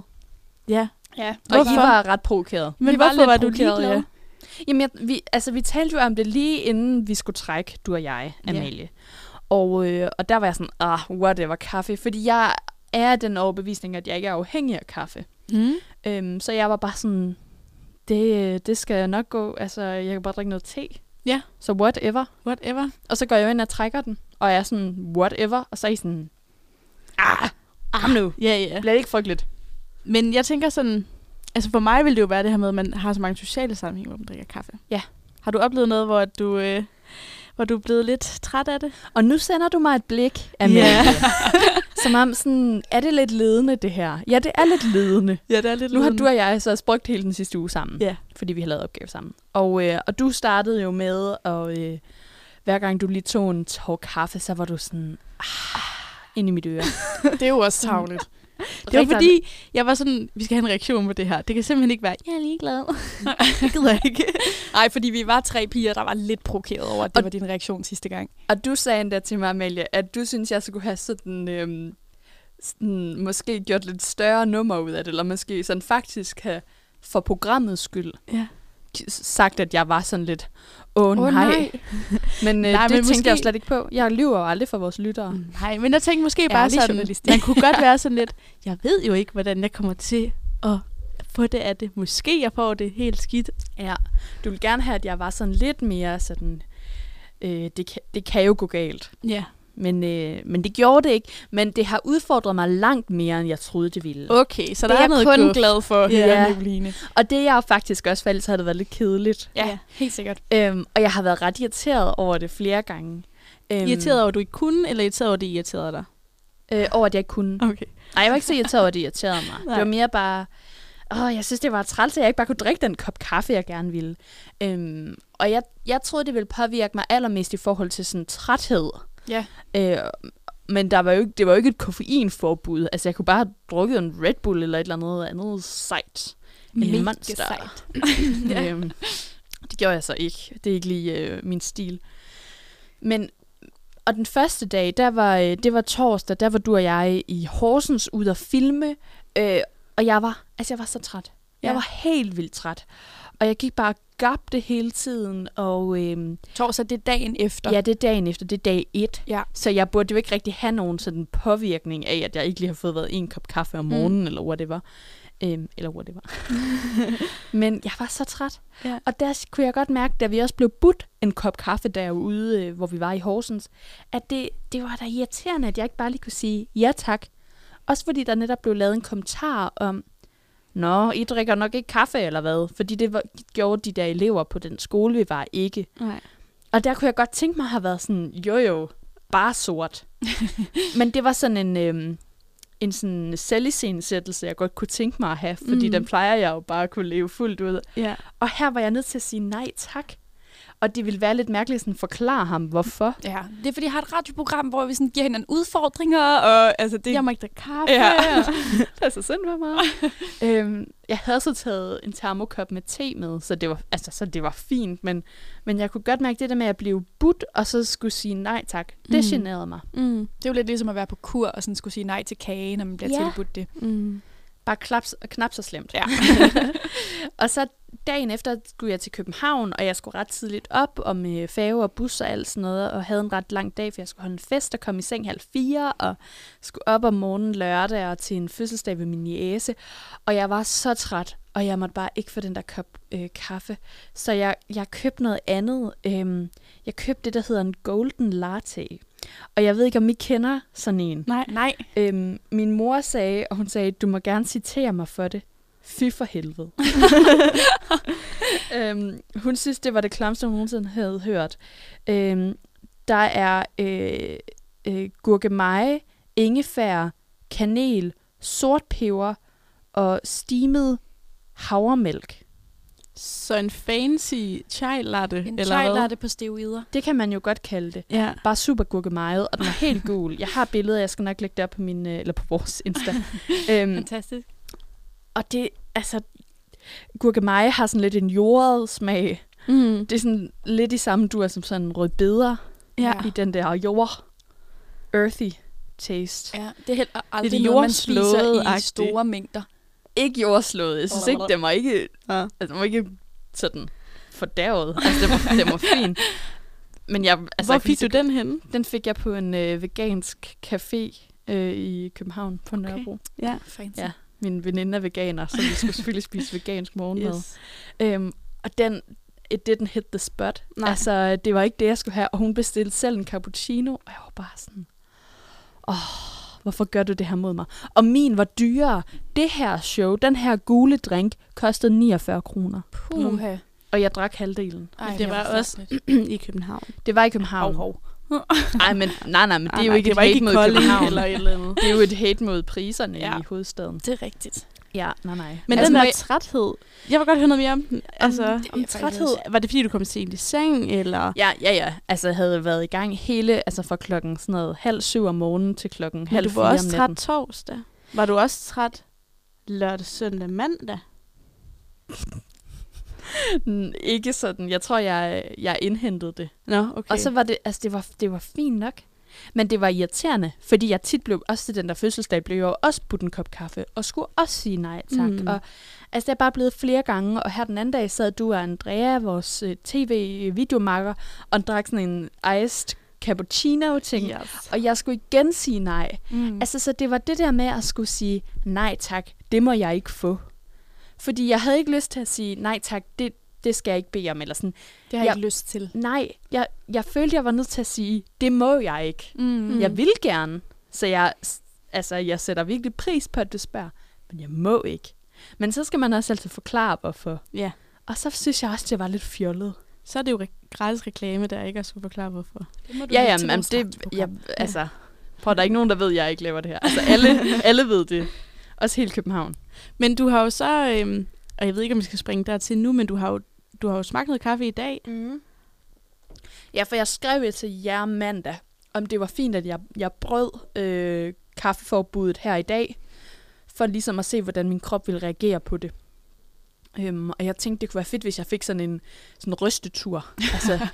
Speaker 2: Ja.
Speaker 4: Ja.
Speaker 3: Og
Speaker 2: Hvorfor?
Speaker 3: I var ret provokeret.
Speaker 2: Men
Speaker 4: Vi var
Speaker 2: hvorfor
Speaker 4: lidt
Speaker 2: var, du
Speaker 4: provokeret,
Speaker 2: ligeglad?
Speaker 4: ja.
Speaker 3: Jamen, jeg, vi, altså, vi talte jo om det lige inden vi skulle trække, du og jeg,
Speaker 2: Ja.
Speaker 3: Amalie. Og, øh, og der var jeg sådan, ah, whatever, kaffe. Fordi jeg er den overbevisning, at jeg ikke er afhængig af kaffe.
Speaker 2: Mm.
Speaker 3: Øhm, så jeg var bare sådan, det, det skal nok gå. Altså, jeg kan bare drikke noget te.
Speaker 2: Ja.
Speaker 3: Så whatever.
Speaker 2: Whatever.
Speaker 3: Og så går jeg ind og trækker den. Og jeg er sådan, whatever. Og så er I sådan, ah, kom nu.
Speaker 2: Ja, ja.
Speaker 3: Bliver det ikke frygteligt?
Speaker 2: Men jeg tænker sådan, altså for mig vil det jo være det her med, at man har så mange sociale sammenhænge, hvor man drikker kaffe.
Speaker 3: Ja.
Speaker 2: Har du oplevet noget, hvor du, øh, hvor du er blevet lidt træt af det?
Speaker 3: Og nu sender du mig et blik, Amalie.
Speaker 2: Ja.
Speaker 3: Som om sådan, er det lidt ledende det her? Ja, det er lidt ledende.
Speaker 2: Ja, det er lidt
Speaker 3: Nu har du og jeg så brugt hele den sidste uge sammen.
Speaker 2: Ja.
Speaker 3: Fordi vi har lavet opgave sammen. Og, øh, og du startede jo med, at øh, hver gang du lige tog en tår kaffe, så var du sådan, ah, ind i mit øre.
Speaker 4: Det er jo også tavligt.
Speaker 2: Det var fordi, jeg var sådan, vi skal have en reaktion på det her. Det kan simpelthen ikke være, jeg er ligeglad. det gider ikke.
Speaker 4: Nej, fordi vi var tre piger, der var lidt provokeret over, at det var din reaktion sidste gang.
Speaker 3: Og du sagde endda til mig, Amalie, at du synes, jeg skulle have sådan, øhm, sådan måske gjort lidt større nummer ud af det, eller måske sådan faktisk have for programmets skyld
Speaker 2: Ja.
Speaker 3: Sagt, at jeg var sådan lidt, åh oh,
Speaker 2: Åh,
Speaker 3: nej.
Speaker 2: nej.
Speaker 3: Men, øh,
Speaker 2: Nej,
Speaker 3: det
Speaker 2: men
Speaker 3: tænkte jeg
Speaker 2: måske-
Speaker 3: slet ikke på. Jeg lyver jo aldrig for vores lyttere. Mm.
Speaker 2: Nej, men jeg tænkte måske bare
Speaker 3: Ærlig
Speaker 2: sådan, man kunne godt være sådan lidt, jeg ved jo ikke, hvordan jeg kommer til at få det af det. Måske jeg får det helt skidt.
Speaker 3: Ja, du vil gerne have, at jeg var sådan lidt mere sådan, øh, det, kan, det kan jo gå galt.
Speaker 2: Ja.
Speaker 3: Men, øh, men det gjorde det ikke. Men det har udfordret mig langt mere, end jeg troede, det ville.
Speaker 2: Okay, så
Speaker 3: det
Speaker 2: der er noget
Speaker 3: kun
Speaker 2: guf.
Speaker 3: glad for at
Speaker 2: Ja.
Speaker 3: høre, Nicoline. Og det er jeg faktisk også, for ellers havde det været lidt kedeligt.
Speaker 4: Ja, helt sikkert.
Speaker 3: Øhm, og jeg har været ret irriteret over det flere gange. Øhm,
Speaker 2: Irriteret over, at du ikke kunne, eller irriteret over, at det irriterede dig?
Speaker 3: Øh, over, at jeg ikke kunne.
Speaker 2: Okay.
Speaker 3: Nej, jeg var ikke så irriteret over, at det irriterede mig.
Speaker 2: Nej.
Speaker 3: Det var mere bare... Åh, jeg synes, det var træls, at jeg ikke bare kunne drikke den kop kaffe, jeg gerne ville. Øhm, og jeg, jeg troede, det ville påvirke mig allermest i forhold til sådan træthed.
Speaker 4: Ja.
Speaker 3: Øh, men der var jo ikke, det var jo ikke et koffeinforbud. Altså, jeg kunne bare have drukket en Red Bull eller et eller andet andet sejt. En
Speaker 4: Mega
Speaker 3: monster.
Speaker 4: sejt.
Speaker 3: ja. øhm, det gjorde jeg så ikke. Det er ikke lige øh, min stil. Men, og den første dag, der var, øh, det var torsdag, der var du og jeg i Horsens ude at filme. Øh, og jeg var, altså jeg var så træt. Jeg
Speaker 4: Ja.
Speaker 3: var helt vildt træt. Og jeg gik bare og gabte hele tiden. Og, øhm,
Speaker 4: Torsdag, det er dagen efter.
Speaker 3: Ja, det er dagen efter. Det er dag et.
Speaker 4: Ja.
Speaker 3: Så jeg burde jo ikke rigtig have nogen sådan påvirkning af, at jeg ikke lige har fået været en kop kaffe om morgenen, mm. eller whatever. Øhm, eller whatever. Men jeg var så træt.
Speaker 2: Ja.
Speaker 3: Og der kunne jeg godt mærke, da vi også blev budt en kop kaffe derude, øh, hvor vi var i Horsens, at det, det var da irriterende, at jeg ikke bare lige kunne sige ja tak. Også fordi der netop blev lavet en kommentar om, Nå, I drikker nok ikke kaffe eller hvad? Fordi det var, gjorde de der elever på den skole, vi var ikke.
Speaker 2: Nej.
Speaker 3: Og der kunne jeg godt tænke mig at have været sådan, jo jo, bare sort. Men det var sådan en, øhm, en sådan selviscenesættelse, jeg godt kunne tænke mig at have, fordi
Speaker 2: mm.
Speaker 3: den plejer jeg jo bare at kunne leve fuldt ud.
Speaker 2: Ja.
Speaker 3: Og her var jeg nødt til at sige nej tak. Og det ville være lidt mærkeligt at forklare ham, hvorfor.
Speaker 4: Ja, det er fordi, jeg har et radioprogram, hvor vi sådan giver hinanden udfordringer, og altså det...
Speaker 2: Jeg må ikke drikke kaffe.
Speaker 4: Ja.
Speaker 3: det er så synd for mig. øhm, jeg havde så taget en termokop med te med, så det var, altså, så det var fint, men, men jeg kunne godt mærke det der med at blive budt, og så skulle sige nej tak. Det
Speaker 4: Mm.
Speaker 3: generede mig.
Speaker 2: Mm.
Speaker 4: Det er jo lidt ligesom at være på kur, og sådan skulle sige nej til kage, når man bliver
Speaker 3: Ja.
Speaker 4: tilbudt det.
Speaker 2: Mm.
Speaker 3: Bare klaps, knap så slemt.
Speaker 4: Ja.
Speaker 3: og så dagen efter skulle jeg til København, og jeg skulle ret tidligt op og med færge og bus og alt sådan noget, og havde en ret lang dag, for jeg skulle holde en fest og komme i seng halv fire, og skulle op om morgenen lørdag og til en fødselsdag ved min jæse. Og jeg var så træt, og jeg måtte bare ikke få den der kop øh, kaffe. Så jeg, jeg købte noget andet. Øhm, jeg købte det, der hedder en golden latte. Og jeg ved ikke, om I kender sådan en.
Speaker 2: Nej.
Speaker 4: Nej.
Speaker 3: Øhm, min mor sagde, og hun sagde, du må gerne citere mig for det. Fy for helvede. øhm, hun synes, det var det klamste, hun nogensinde havde hørt. Øhm, der er øh, øh, gurkemeje, ingefær, kanel, sort peber og steamet havremælk.
Speaker 2: Så en fancy chai latte,
Speaker 4: En
Speaker 2: eller
Speaker 4: chai latte på steroider.
Speaker 3: Det kan man jo godt kalde det.
Speaker 2: Ja.
Speaker 3: Bare super gurkemejet, og den var helt gul. Jeg har billeder, jeg skal nok lægge det op på, min, øh, eller på vores Insta. øhm,
Speaker 4: Fantastisk.
Speaker 3: Og det, altså, gurkemeje har sådan lidt en jordet smag.
Speaker 2: Mm.
Speaker 3: Det er sådan lidt i samme dur som sådan en rødbeder
Speaker 2: Ja.
Speaker 3: i den der jord. Earthy taste.
Speaker 4: Ja, det er heller aldrig
Speaker 2: Lidt
Speaker 4: noget, man spiser i store mængder.
Speaker 3: Ikke jordslået. Jeg synes ikke, den var ikke,
Speaker 2: Ja.
Speaker 3: altså, den var ikke sådan fordærvet. Altså, den var, den var fin. Men jeg, altså,
Speaker 2: Hvor
Speaker 3: jeg
Speaker 2: fik
Speaker 3: lige
Speaker 2: du den henne?
Speaker 3: Den fik jeg på en øh, vegansk café øh, i København på Nørrebro.
Speaker 2: Ja.
Speaker 4: Fancy.
Speaker 3: Ja, min veninde er veganer, så vi skulle selvfølgelig spise vegansk morgenmad.
Speaker 2: Yes.
Speaker 3: Øhm, og den, it didn't hit the spot.
Speaker 2: Nej.
Speaker 3: Altså, det var ikke det, jeg skulle have. Og hun bestilte selv en cappuccino, og jeg var bare sådan, åh, hvorfor gør du det her mod mig? Og min var dyrere. Det her show, den her gule drink, kostede 49 kroner.
Speaker 4: Puha.
Speaker 3: Og jeg drak halvdelen.
Speaker 4: Ej,
Speaker 2: det
Speaker 4: hvor
Speaker 2: var også i København.
Speaker 3: Det var i København.
Speaker 2: Hov,
Speaker 3: Nej, men, nej, nej, men det er jo
Speaker 2: nej,
Speaker 3: ikke
Speaker 2: det
Speaker 3: et
Speaker 2: var
Speaker 3: hate mod København.
Speaker 2: eller et eller andet.
Speaker 3: Det er jo et hate mod priserne
Speaker 2: ja.
Speaker 3: i hovedstaden.
Speaker 4: Det er rigtigt.
Speaker 3: Ja, nej, nej.
Speaker 2: Men
Speaker 3: Altså,
Speaker 2: den der
Speaker 3: jeg-
Speaker 2: træthed, jeg vil godt høre noget mere om den. Altså,
Speaker 4: det
Speaker 2: om,
Speaker 4: faktisk
Speaker 2: træthed,
Speaker 4: også.
Speaker 2: var det fordi, du kom sent i seng, eller?
Speaker 3: Ja, ja, ja. Altså, jeg havde været i gang hele, altså fra klokken sådan noget halv syv om morgenen til klokken
Speaker 2: Men
Speaker 3: halv
Speaker 2: du
Speaker 3: fire
Speaker 2: var
Speaker 3: om
Speaker 2: også
Speaker 3: natten.
Speaker 2: træt torsdag. Var du også træt lørdag, søndag, mandag?
Speaker 3: Ikke sådan. Jeg tror, jeg, jeg indhentede det.
Speaker 2: Nå, okay.
Speaker 3: Og så var det, altså det var, det var fint nok. Men det var irriterende, fordi jeg tit blev, også til den der fødselsdag, blev jeg jo også budt en kop kaffe, og skulle også sige nej tak.
Speaker 2: Mm.
Speaker 3: Mm. Og altså, det er bare blevet flere gange, og her den anden dag sad du og Andrea, vores øh, tv-videomakker, og drak sådan en iced cappuccino-ting.
Speaker 2: Yes.
Speaker 3: Og jeg skulle igen sige nej.
Speaker 4: Mm.
Speaker 3: Altså, så det var det der med at skulle sige, nej tak, det må jeg ikke få. Fordi jeg havde ikke lyst til at sige, nej tak, det, det skal jeg ikke bede om. Eller sådan,
Speaker 4: det har jeg
Speaker 3: jeg-
Speaker 4: ikke lyst til.
Speaker 3: nej, jeg, jeg følte, jeg var nødt til at sige, det må jeg ikke.
Speaker 4: Mm.
Speaker 3: Jeg vil gerne. Så jeg, altså, jeg sætter virkelig pris på, at du spørger, men jeg må ikke. Men så skal man også altid forklare, hvorfor.
Speaker 2: Ja.
Speaker 3: Og så synes jeg også, det var lidt fjollet.
Speaker 2: Så er det jo re- gratis reklame, der ikke at skulle forklare, hvorfor.
Speaker 4: Det må du
Speaker 3: Ja, ja, men det, jeg, altså, prøv, der er ikke nogen, der ved, at jeg ikke laver det her. Altså, alle, alle ved det. Også hele København.
Speaker 2: Men du har jo så, øhm, og jeg ved ikke, om vi skal springe dertil nu, men du har jo, du har jo smagt noget kaffe i dag.
Speaker 3: Mm. Ja, for jeg skrev jo til jer mandag, om det var fint, at jeg, jeg brød øh, kaffeforbuddet her i dag, for ligesom at se, hvordan min krop ville reagere på det. Øhm, og jeg tænkte, det kunne være fedt, hvis jeg fik sådan en sådan rystetur. altså,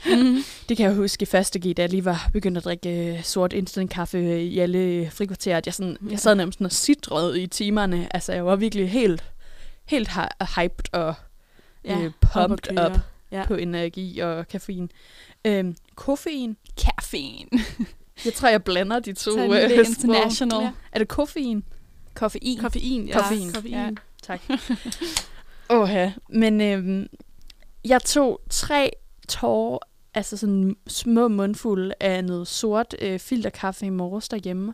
Speaker 3: det kan jeg huske i første G, da jeg lige var begyndt at drikke øh, sort instant kaffe i alle frikvarterer. at Jeg, sådan, jeg sad nærmest sådan og sidrede i timerne. Altså, jeg var virkelig helt, helt hy- hyped og
Speaker 2: Ja,
Speaker 3: øh,
Speaker 2: op
Speaker 3: pumped up
Speaker 2: Ja.
Speaker 3: på energi og koffein. Øhm, koffein.
Speaker 4: Kaffein.
Speaker 3: Jeg tror, jeg blander de to.
Speaker 4: Det
Speaker 3: sprog.
Speaker 4: international.
Speaker 3: Ja. Er det koffein?
Speaker 4: Koffein.
Speaker 2: Koffein, ja.
Speaker 3: Koffein.
Speaker 2: Koffein.
Speaker 4: Ja.
Speaker 3: Tak. Åh, ja. Men øhm, jeg tog tre tårer, altså sådan små mundfulde af noget sort øh, filterkaffe i morges derhjemme.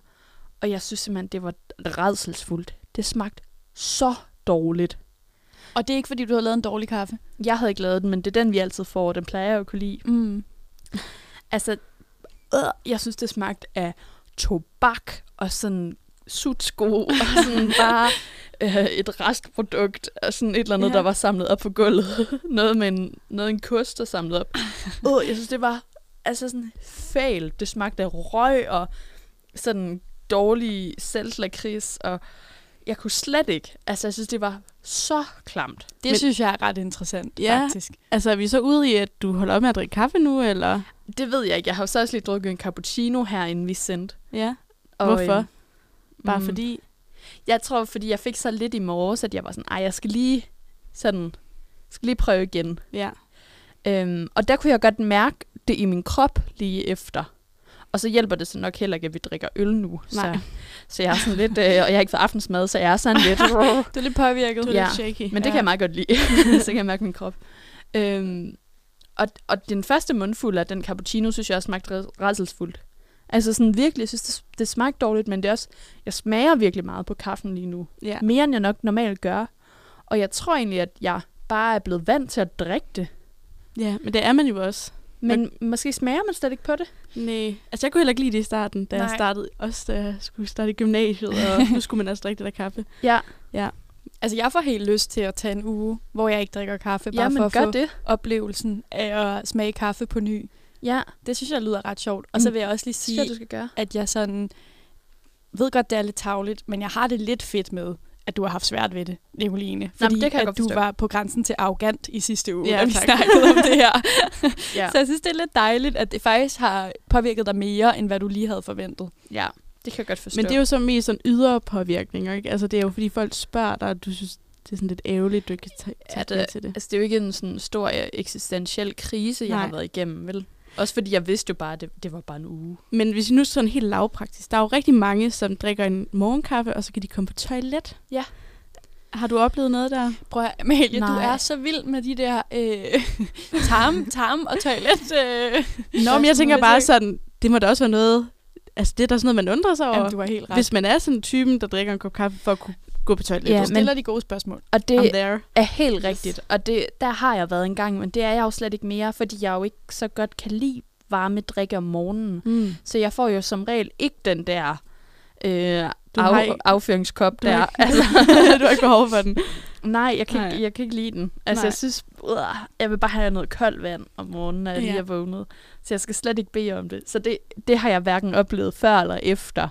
Speaker 3: Og jeg synes simpelthen, det var redselsfuldt. Det smagte så dårligt.
Speaker 4: Og det er ikke, fordi du har lavet en dårlig kaffe.
Speaker 3: Jeg havde ikke lavet den, men det er den, vi altid får. og Den plejer jeg at kunne lide.
Speaker 4: Mm.
Speaker 3: Altså, øh, jeg synes, det smagte af tobak og sådan sutsko og sådan bare øh, et restprodukt og sådan et eller andet,
Speaker 4: Ja.
Speaker 3: der var samlet op på gulvet. noget med en, noget en kost, der samlet op. øh, jeg synes, det var altså sådan fælt. Det smagte af røg og sådan dårlig selvlakrids og jeg kunne slet ikke. Altså, jeg synes, det var så klamt.
Speaker 4: Det
Speaker 2: Men-
Speaker 4: synes jeg er ret interessant,
Speaker 2: Ja.
Speaker 4: faktisk.
Speaker 2: Altså, er vi så ude i, at du holder op med at drikke kaffe nu, eller?
Speaker 3: Det ved jeg ikke. Jeg har jo så også lige drukket en cappuccino her, inden vi sendte.
Speaker 2: Ja.
Speaker 3: Og,
Speaker 2: Hvorfor?
Speaker 3: øhm,
Speaker 2: Bare
Speaker 3: mm,
Speaker 2: fordi?
Speaker 3: Jeg tror, fordi jeg fik så lidt i morges, at jeg var sådan, ej, jeg skal lige sådan, skal lige prøve igen.
Speaker 2: Ja.
Speaker 3: Øhm, og der kunne jeg godt mærke det i min krop lige efter. Og så hjælper det så nok heller ikke, at vi drikker øl nu.
Speaker 2: Nej.
Speaker 3: Så, så jeg er sådan lidt, øh, og jeg har ikke fået aftensmad, så jeg er sådan lidt,
Speaker 4: Du er lidt påvirket.
Speaker 2: Du er
Speaker 3: Ja,
Speaker 2: lidt shaky.
Speaker 3: men det kan jeg meget godt lide. så kan jeg mærke min krop. Øhm, og, og den første mundfuld af den cappuccino, synes jeg også smagte rædselsfuldt. Altså sådan virkelig, jeg synes, det, det smagte dårligt, men det er også, jeg smager virkelig meget på kaffen lige nu.
Speaker 2: Ja.
Speaker 3: Mere end jeg nok normalt gør. Og jeg tror egentlig, at jeg bare er blevet vant til at drikke det.
Speaker 2: ja, men det er man jo også.
Speaker 3: Men måske smager man slet ikke på det.
Speaker 2: Nej. Altså, jeg kunne heller ikke lide det i starten, da Nej. jeg startede. Også da jeg skulle starte i gymnasiet, og nu skulle man også drikke det der kaffe.
Speaker 3: Ja,
Speaker 4: Altså, jeg får helt lyst til at tage en uge, hvor jeg ikke drikker kaffe, bare
Speaker 3: ja
Speaker 4: for
Speaker 3: men
Speaker 4: at
Speaker 3: gør
Speaker 4: få
Speaker 3: det.
Speaker 4: oplevelsen af at smage kaffe på ny.
Speaker 3: Ja,
Speaker 4: Det synes jeg lyder ret sjovt. Og så
Speaker 3: Mm.
Speaker 4: vil jeg også lige
Speaker 3: synes jeg,
Speaker 4: sige,
Speaker 3: du skal gøre.
Speaker 4: at jeg sådan ved godt, det er lidt tavligt, men jeg har det lidt fedt med, at du har haft svært ved det, Nicoline. Fordi
Speaker 3: men det kan jeg
Speaker 4: at du var på grænsen til arrogant i sidste uge,
Speaker 2: Ja,
Speaker 4: da vi
Speaker 2: tak.
Speaker 4: snakkede om det her.
Speaker 3: Ja.
Speaker 4: Så jeg synes, det er lidt dejligt, at det faktisk har påvirket dig mere, end hvad du lige havde forventet.
Speaker 3: ja, det kan jeg godt forstå.
Speaker 2: Men det er jo så mest sådan ydre påvirkninger, ikke? Altså, det er jo fordi folk spørger dig, og du synes, det er sådan lidt ærgerligt, du ikke kan tage,
Speaker 3: Ja, det-
Speaker 2: til det.
Speaker 3: Altså, det er jo ikke en sådan stor øh, eksistentiel krise, jeg
Speaker 2: Nej.
Speaker 3: har været igennem, vel? Også fordi jeg vidste jo bare, at det, det var bare en uge.
Speaker 2: Men hvis vi nu sådan helt lavpraktisk, der er jo rigtig mange, som drikker en morgenkaffe, og så kan de komme på toilet.
Speaker 3: Ja.
Speaker 2: Har du oplevet noget der?
Speaker 4: Prøv at, Amalie, du
Speaker 3: Nej.
Speaker 4: er så vild med de der øh, tarm, tarm og toilet. Øh.
Speaker 2: Nå, men jeg tænker bare sådan, det må da også være noget, altså det er da sådan noget, man undrer sig over.
Speaker 4: Jamen, du har helt ret.
Speaker 2: Hvis man er sådan en typen, der drikker en kop kaffe for at kunne gå på toilet.
Speaker 3: Ja,
Speaker 4: du
Speaker 3: men-
Speaker 4: stiller de gode spørgsmål.
Speaker 3: Og det er helt rigtigt. Og det, der har jeg været en gang, men det er jeg jo slet ikke mere, fordi jeg jo ikke så godt kan lide varme drikke om morgenen.
Speaker 2: Mm.
Speaker 3: Så jeg får jo som regel ikke den der øh,
Speaker 2: Du har
Speaker 3: af,
Speaker 2: ikke-
Speaker 3: affyringskop
Speaker 2: Du har
Speaker 3: der.
Speaker 2: ikke-
Speaker 3: Altså,
Speaker 2: du har ikke behov for den.
Speaker 3: nej, jeg kan,
Speaker 2: Nej.
Speaker 3: Ikke, jeg kan ikke lide den. Altså,
Speaker 2: Nej.
Speaker 3: jeg synes, øh, jeg vil bare have noget koldt vand om morgenen, når jeg lige
Speaker 2: Ja.
Speaker 3: er vågnet. Så jeg skal slet ikke bede om det. Så det, det har jeg hverken oplevet før eller efter,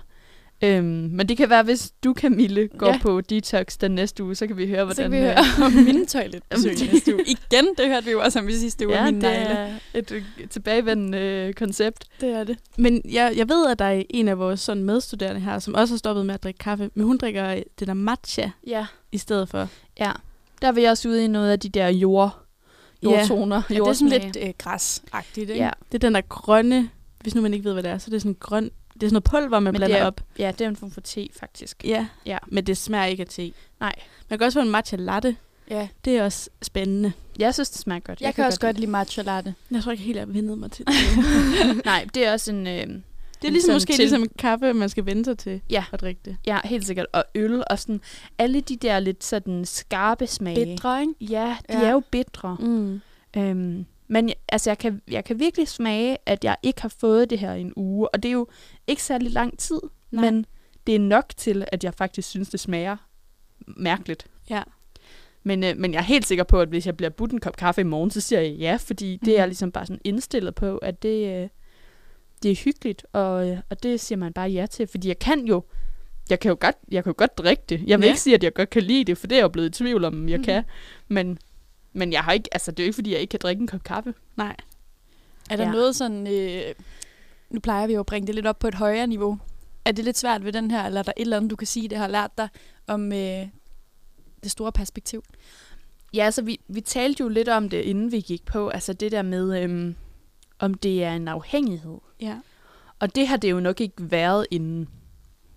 Speaker 3: Øhm, men det kan være, hvis du, Camille, går
Speaker 4: Ja.
Speaker 3: ja. på detox den næste uge, så kan vi høre,
Speaker 4: Så
Speaker 3: hvordan...
Speaker 4: kan vi
Speaker 3: øh,
Speaker 4: høre om mine toiletbesøg næste uge. Igen, det hørte vi jo også om i sidste uge.
Speaker 3: Ja,
Speaker 4: mine
Speaker 3: det
Speaker 4: negle.
Speaker 3: er et øh, tilbagevendende øh, koncept.
Speaker 4: det er det.
Speaker 2: Men jeg, jeg ved, at der er en af vores sådan medstuderende her, som også har stoppet med at drikke kaffe, men hun drikker øh, det der matcha
Speaker 3: Ja.
Speaker 2: i stedet for.
Speaker 3: Ja. Der er vi også ude i noget af de der jord,
Speaker 2: Ja.
Speaker 3: jordtoner.
Speaker 4: Ja, det er sådan lidt øh, græsagtigt, ikke?
Speaker 3: Ja.
Speaker 2: Det er den der grønne, hvis nu man ikke ved, hvad det er, så det er sådan grøn, det er sådan noget pulver, man
Speaker 3: Men
Speaker 2: blander
Speaker 3: er-
Speaker 2: op.
Speaker 3: ja, det er en form for te, faktisk.
Speaker 2: Ja,
Speaker 3: Ja.
Speaker 2: men det smager ikke af te.
Speaker 3: Nej.
Speaker 2: Man kan også få en matcha latte.
Speaker 4: ja.
Speaker 2: Det er også spændende.
Speaker 3: Jeg synes, det smager godt.
Speaker 4: Jeg, jeg kan også godt lide matcha latte.
Speaker 2: Jeg tror ikke helt, jeg har vendet mig til det.
Speaker 3: Nej, det er også en... Øh,
Speaker 2: Det er ligesom måske
Speaker 3: til-
Speaker 2: ligesom kaffe, man skal vende sig til
Speaker 3: Ja.
Speaker 2: at drikke det.
Speaker 3: Ja, helt sikkert. Og øl og sådan... Alle de der lidt sådan skarpe smage.
Speaker 4: Bitre, ikke?
Speaker 3: Ja, de
Speaker 4: Ja.
Speaker 3: er jo bitre.
Speaker 2: Mm.
Speaker 3: Øhm, men altså, jeg kan, jeg kan virkelig smage, at jeg ikke har fået det her i en uge. Og det er jo ikke særlig lang tid,
Speaker 2: Nej.
Speaker 3: Men det er nok til, at jeg faktisk synes, det smager mærkeligt.
Speaker 2: Ja.
Speaker 3: Men, øh, men jeg er helt sikker på, at hvis jeg bliver budt en kop kaffe i morgen, så siger jeg ja, fordi det er jeg ligesom bare sådan indstillet på, at det, øh, det er hyggeligt, og, øh, og det siger man bare ja til, fordi jeg kan jo, jeg kan jo godt, jeg kan jo godt drikke det. Jeg vil
Speaker 2: Ja.
Speaker 3: ikke sige, at jeg godt kan lide det, for det er jeg jo blevet i tvivl om, jeg
Speaker 2: Mhm.
Speaker 3: kan. Men, men jeg har ikke, altså det er jo ikke, fordi jeg ikke kan drikke en kop kaffe.
Speaker 2: Nej.
Speaker 4: Er der
Speaker 3: Ja.
Speaker 4: noget sådan... Øh, nu plejer vi jo at bringe det lidt op på et højere niveau. Er det lidt svært ved den her, eller er der et eller andet, du kan sige, det har lært dig om øh, det store perspektiv?
Speaker 3: Ja, altså vi, vi talte jo lidt om det, inden vi gik på, altså det der med, øhm, om det er en afhængighed.
Speaker 2: Ja.
Speaker 3: Og det har det jo nok ikke været inden.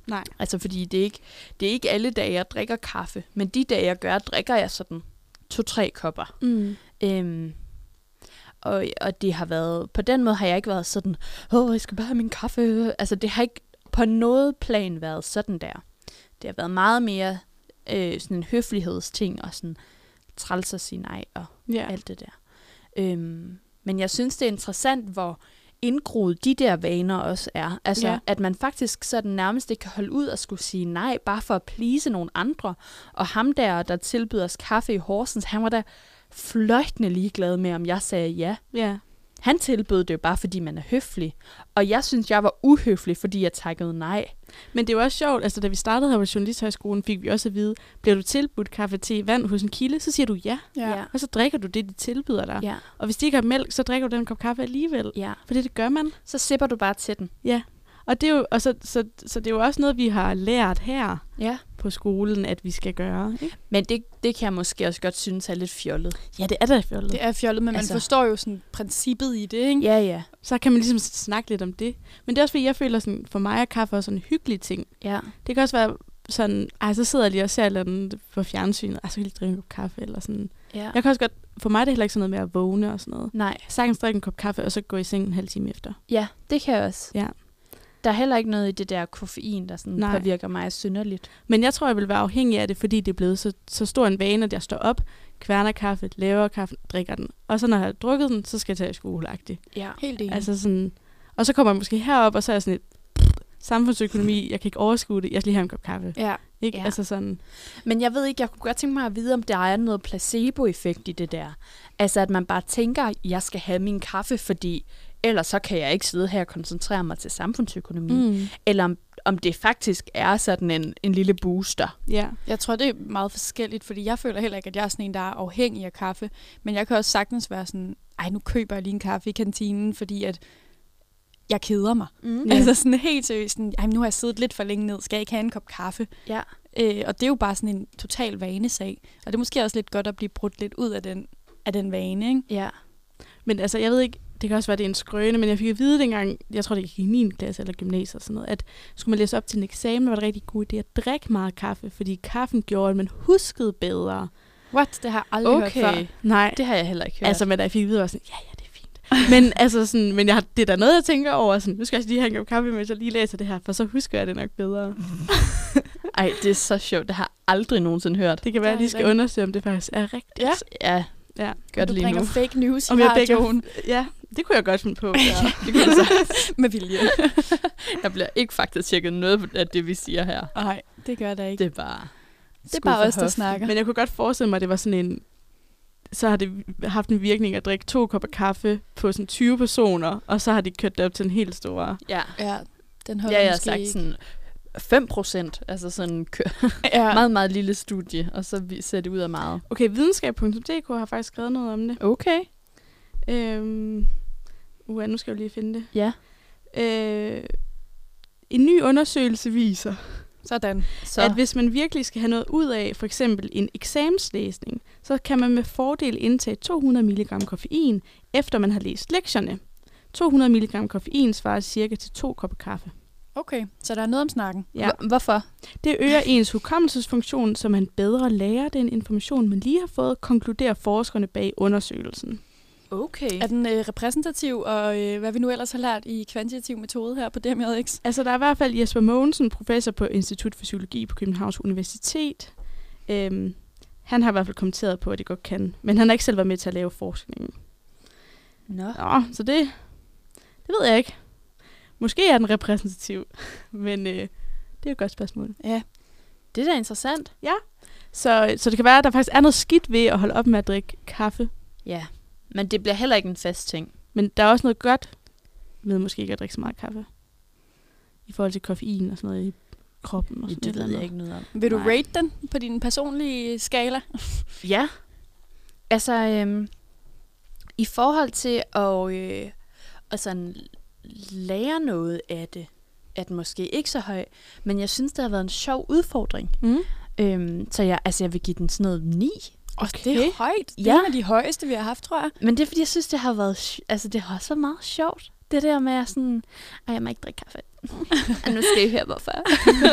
Speaker 2: Nej.
Speaker 3: Altså fordi det er ikke, det er ikke alle dage, jeg drikker kaffe, men de dage, jeg gør, drikker jeg sådan to-tre kopper.
Speaker 2: Mm.
Speaker 3: Øhm, og, og det har været, på den måde har jeg ikke været sådan, åh, jeg skal bare have min kaffe. Altså det har ikke på noget plan været sådan der. Det har været meget mere øh, sådan en høflighedsting og sådan træls at sige nej og
Speaker 2: Ja.
Speaker 3: alt det der. Øhm, men jeg synes, det er interessant, hvor indgroet de der vaner også er. Altså,
Speaker 2: Ja.
Speaker 3: at man faktisk sådan nærmest ikke kan holde ud og skulle sige nej, bare for at please nogle andre. Og ham der, der tilbyder os kaffe i Horsens, han var da fløjtende ligeglad med, om jeg sagde ja.
Speaker 2: Ja.
Speaker 3: Han tilbød det jo bare, fordi man er høflig. Og jeg synes, jeg var uhøflig, fordi jeg takkede nej.
Speaker 2: Men det er jo også sjovt, altså da vi startede her på Journalisthøjskolen, fik vi også at vide, bliver du tilbudt kaffe til vand hos en kilde, så siger du ja.
Speaker 3: Ja.
Speaker 2: Og så drikker du det, de tilbyder dig.
Speaker 3: Ja.
Speaker 2: Og hvis de ikke har mælk, så drikker du den kop kaffe alligevel.
Speaker 3: ja.
Speaker 2: For det, gør man.
Speaker 3: Så sipper du bare til den.
Speaker 2: Ja. Og, det er jo, og så, så, så det er jo også noget, vi har lært her
Speaker 3: Ja.
Speaker 2: På skolen, at vi skal gøre. Ikke?
Speaker 3: Men det, det kan jeg måske også godt synes er lidt fjollet.
Speaker 2: Ja, det er da fjollet.
Speaker 4: Det er fjollet, men
Speaker 3: Altså-
Speaker 4: man forstår jo sådan princippet i det, ikke?
Speaker 3: Ja, ja.
Speaker 2: Så kan man ligesom snakke lidt om det. Men det er også fordi, jeg føler sådan, for mig er kaffe også sådan en hyggelig ting.
Speaker 3: Ja.
Speaker 2: Det kan også være sådan, ej, så sidder jeg lige og ser et andet på fjernsynet, ej, så kan jeg lige drikke en kop kaffe, eller sådan.
Speaker 3: ja.
Speaker 2: Jeg kan også godt, for mig er det heller ikke sådan noget med at vågne og sådan noget.
Speaker 3: Nej.
Speaker 2: Sagtens drikke en kop kaffe, og så gå i seng en halv time efter.
Speaker 3: Ja, det kan jeg også.
Speaker 2: Ja.
Speaker 3: Der er heller ikke noget i det der koffein, der sådan
Speaker 2: Nej.
Speaker 3: påvirker mig synderligt.
Speaker 2: Men jeg tror, jeg vil være afhængig af det, fordi det er blevet så, så stor en vane, at jeg står op, kværner kaffe, laver kaffe, drikker den. Og så når jeg har drukket den, så skal jeg tage i skole
Speaker 3: Ja.
Speaker 4: Helt enig.
Speaker 2: Altså sådan, og så kommer jeg måske herop, og så er jeg sådan et samfundsøkonomi, jeg kan ikke overskue det, jeg skal lige have en kop kaffe.
Speaker 4: ja.
Speaker 2: Ikke?
Speaker 3: Ja.
Speaker 2: Altså sådan,
Speaker 3: Men jeg ved ikke, jeg kunne godt tænke mig at vide, om der er noget placebo-effekt i det der. Altså, at man bare tænker, jeg skal have min kaffe, fordi ellers så kan jeg ikke sidde her og koncentrere mig til samfundsøkonomi. Mm. Eller om, om det faktisk er sådan en, en lille booster.
Speaker 2: ja.
Speaker 4: Jeg tror, det er meget forskelligt, fordi jeg føler heller ikke, at jeg er sådan en, der er afhængig af kaffe. Men jeg kan også sagtens være sådan, ej, nu køber jeg lige en kaffe i kantinen, fordi at jeg keder mig.
Speaker 3: Mm.
Speaker 4: Altså sådan helt seriøst, sådan, ej, nu har jeg siddet lidt for længe ned, skal jeg ikke have en kop kaffe?
Speaker 3: Ja.
Speaker 4: Øh, og det er jo bare sådan en total vanesag. Og det er måske også lidt godt at blive brudt lidt ud af den, af den vane, ikke?
Speaker 3: Ja.
Speaker 2: Men altså, jeg ved ikke, det kan også være, det er en skrøne, men jeg fik at vide dengang, jeg tror, det gik i 9. klasse eller gymnasiet og sådan noget, at skulle man læse op til en eksamen, var det rigtig god idé at drikke meget kaffe, fordi kaffen gjorde, at man huskede bedre.
Speaker 4: What? Det har jeg aldrig hørt før.
Speaker 3: Okay.
Speaker 2: Nej,
Speaker 3: Det har jeg heller ikke hørt.
Speaker 2: altså, men da jeg fik at vide, var sådan, ja, ja, det er fint. men altså sådan, men jeg har, det er da noget, jeg tænker over, sådan, nu skal jeg lige have en kop kaffe, mens jeg lige læser det her, for så husker jeg det nok bedre.
Speaker 3: Ej, det er så sjovt. Det har jeg aldrig nogensinde hørt.
Speaker 2: Det kan være, at jeg lige skal
Speaker 4: rigtigt.
Speaker 2: undersøge, om det faktisk er rigtigt.
Speaker 4: Ja.
Speaker 3: Ja,
Speaker 2: ja.
Speaker 3: gør det
Speaker 4: du
Speaker 3: lige
Speaker 4: bringer
Speaker 3: nu.
Speaker 4: fake news
Speaker 2: Om
Speaker 4: i
Speaker 2: jeg begge-
Speaker 4: radioen
Speaker 2: ja, det kunne jeg godt finde på. Ja.
Speaker 3: Det kunne jeg
Speaker 4: med vilje.
Speaker 3: Der bliver ikke faktisk tjekket noget af det, vi siger her.
Speaker 4: Nej, det gør der ikke.
Speaker 3: Det er bare...
Speaker 4: Det er bare os, der snakker.
Speaker 2: Men jeg kunne godt forestille mig, at det var sådan en... Så har det haft en virkning at drikke to kopper kaffe på sådan 20 personer, og så har de kørt det op til en helt stor...
Speaker 3: Ja.
Speaker 4: Ja, den holder
Speaker 3: Ja, jeg har sagt
Speaker 4: ikke.
Speaker 3: sådan, 5 procent. Altså sådan
Speaker 2: Ja.
Speaker 3: meget, meget lille studie, og så ser det ud af meget.
Speaker 2: Okay, videnskab.dk har faktisk skrevet noget om det.
Speaker 3: Okay.
Speaker 2: Øhm, uh, nu skal jeg lige finde det.
Speaker 3: Ja.
Speaker 2: Øh, en ny undersøgelse viser,
Speaker 4: Sådan.
Speaker 3: Så
Speaker 2: at hvis man virkelig skal have noget ud af for eksempel en eksamenslæsning, så kan man med fordel indtage 200 mg koffein, efter man har læst lektierne. 200 mg koffein svarer cirka til to kopper kaffe.
Speaker 4: Okay, så der er noget om snakken.
Speaker 2: Ja.
Speaker 3: Hvorfor?
Speaker 2: Det øger ens hukommelsesfunktion, så man bedre lærer den information, man lige har fået, konkluderer forskerne bag undersøgelsen.
Speaker 3: Okay.
Speaker 4: Er den øh, repræsentativ, og øh, hvad vi nu ellers har lært i kvantitativ metode her på DMJX?
Speaker 2: Altså, der er i hvert fald Jesper Mogensen, professor på Institut for Psykologi på Københavns Universitet. Øhm, han har i hvert fald kommenteret på, at det godt kan, men han har ikke selv været med til at lave forskningen.
Speaker 3: Nå.
Speaker 2: Nå, så det, det ved jeg ikke. Måske er den repræsentativ, men øh, det er jo et godt spørgsmål.
Speaker 4: Ja.
Speaker 3: Det er da interessant.
Speaker 2: Så, så det kan være, at der faktisk er noget skidt ved at holde op med at drikke kaffe,
Speaker 3: Ja. Men det bliver heller ikke en fast ting.
Speaker 2: men der er også noget godt med måske ikke at drikke så meget kaffe. I forhold til koffein og sådan noget i kroppen. Og sådan
Speaker 3: Det ved jeg ikke noget om.
Speaker 4: Vil du
Speaker 2: Nej.
Speaker 4: rate den på din personlige skala?
Speaker 3: Ja. Altså, øhm, i forhold til at, øh, at sådan lære noget af det, den måske ikke så høj, men jeg synes, det har været en sjov udfordring.
Speaker 2: Mm.
Speaker 3: Øhm, så jeg, altså, jeg vil give den sådan noget 9.
Speaker 4: Okay. Det er højt. Det er
Speaker 3: Ja.
Speaker 4: en af de højeste, vi har haft, tror jeg.
Speaker 3: Men det er, fordi jeg synes, det har været, altså, det har også været meget sjovt. Det der med at sådan, ej, jeg må ikke drikke kaffe. og nu skal I høre, hvorfor.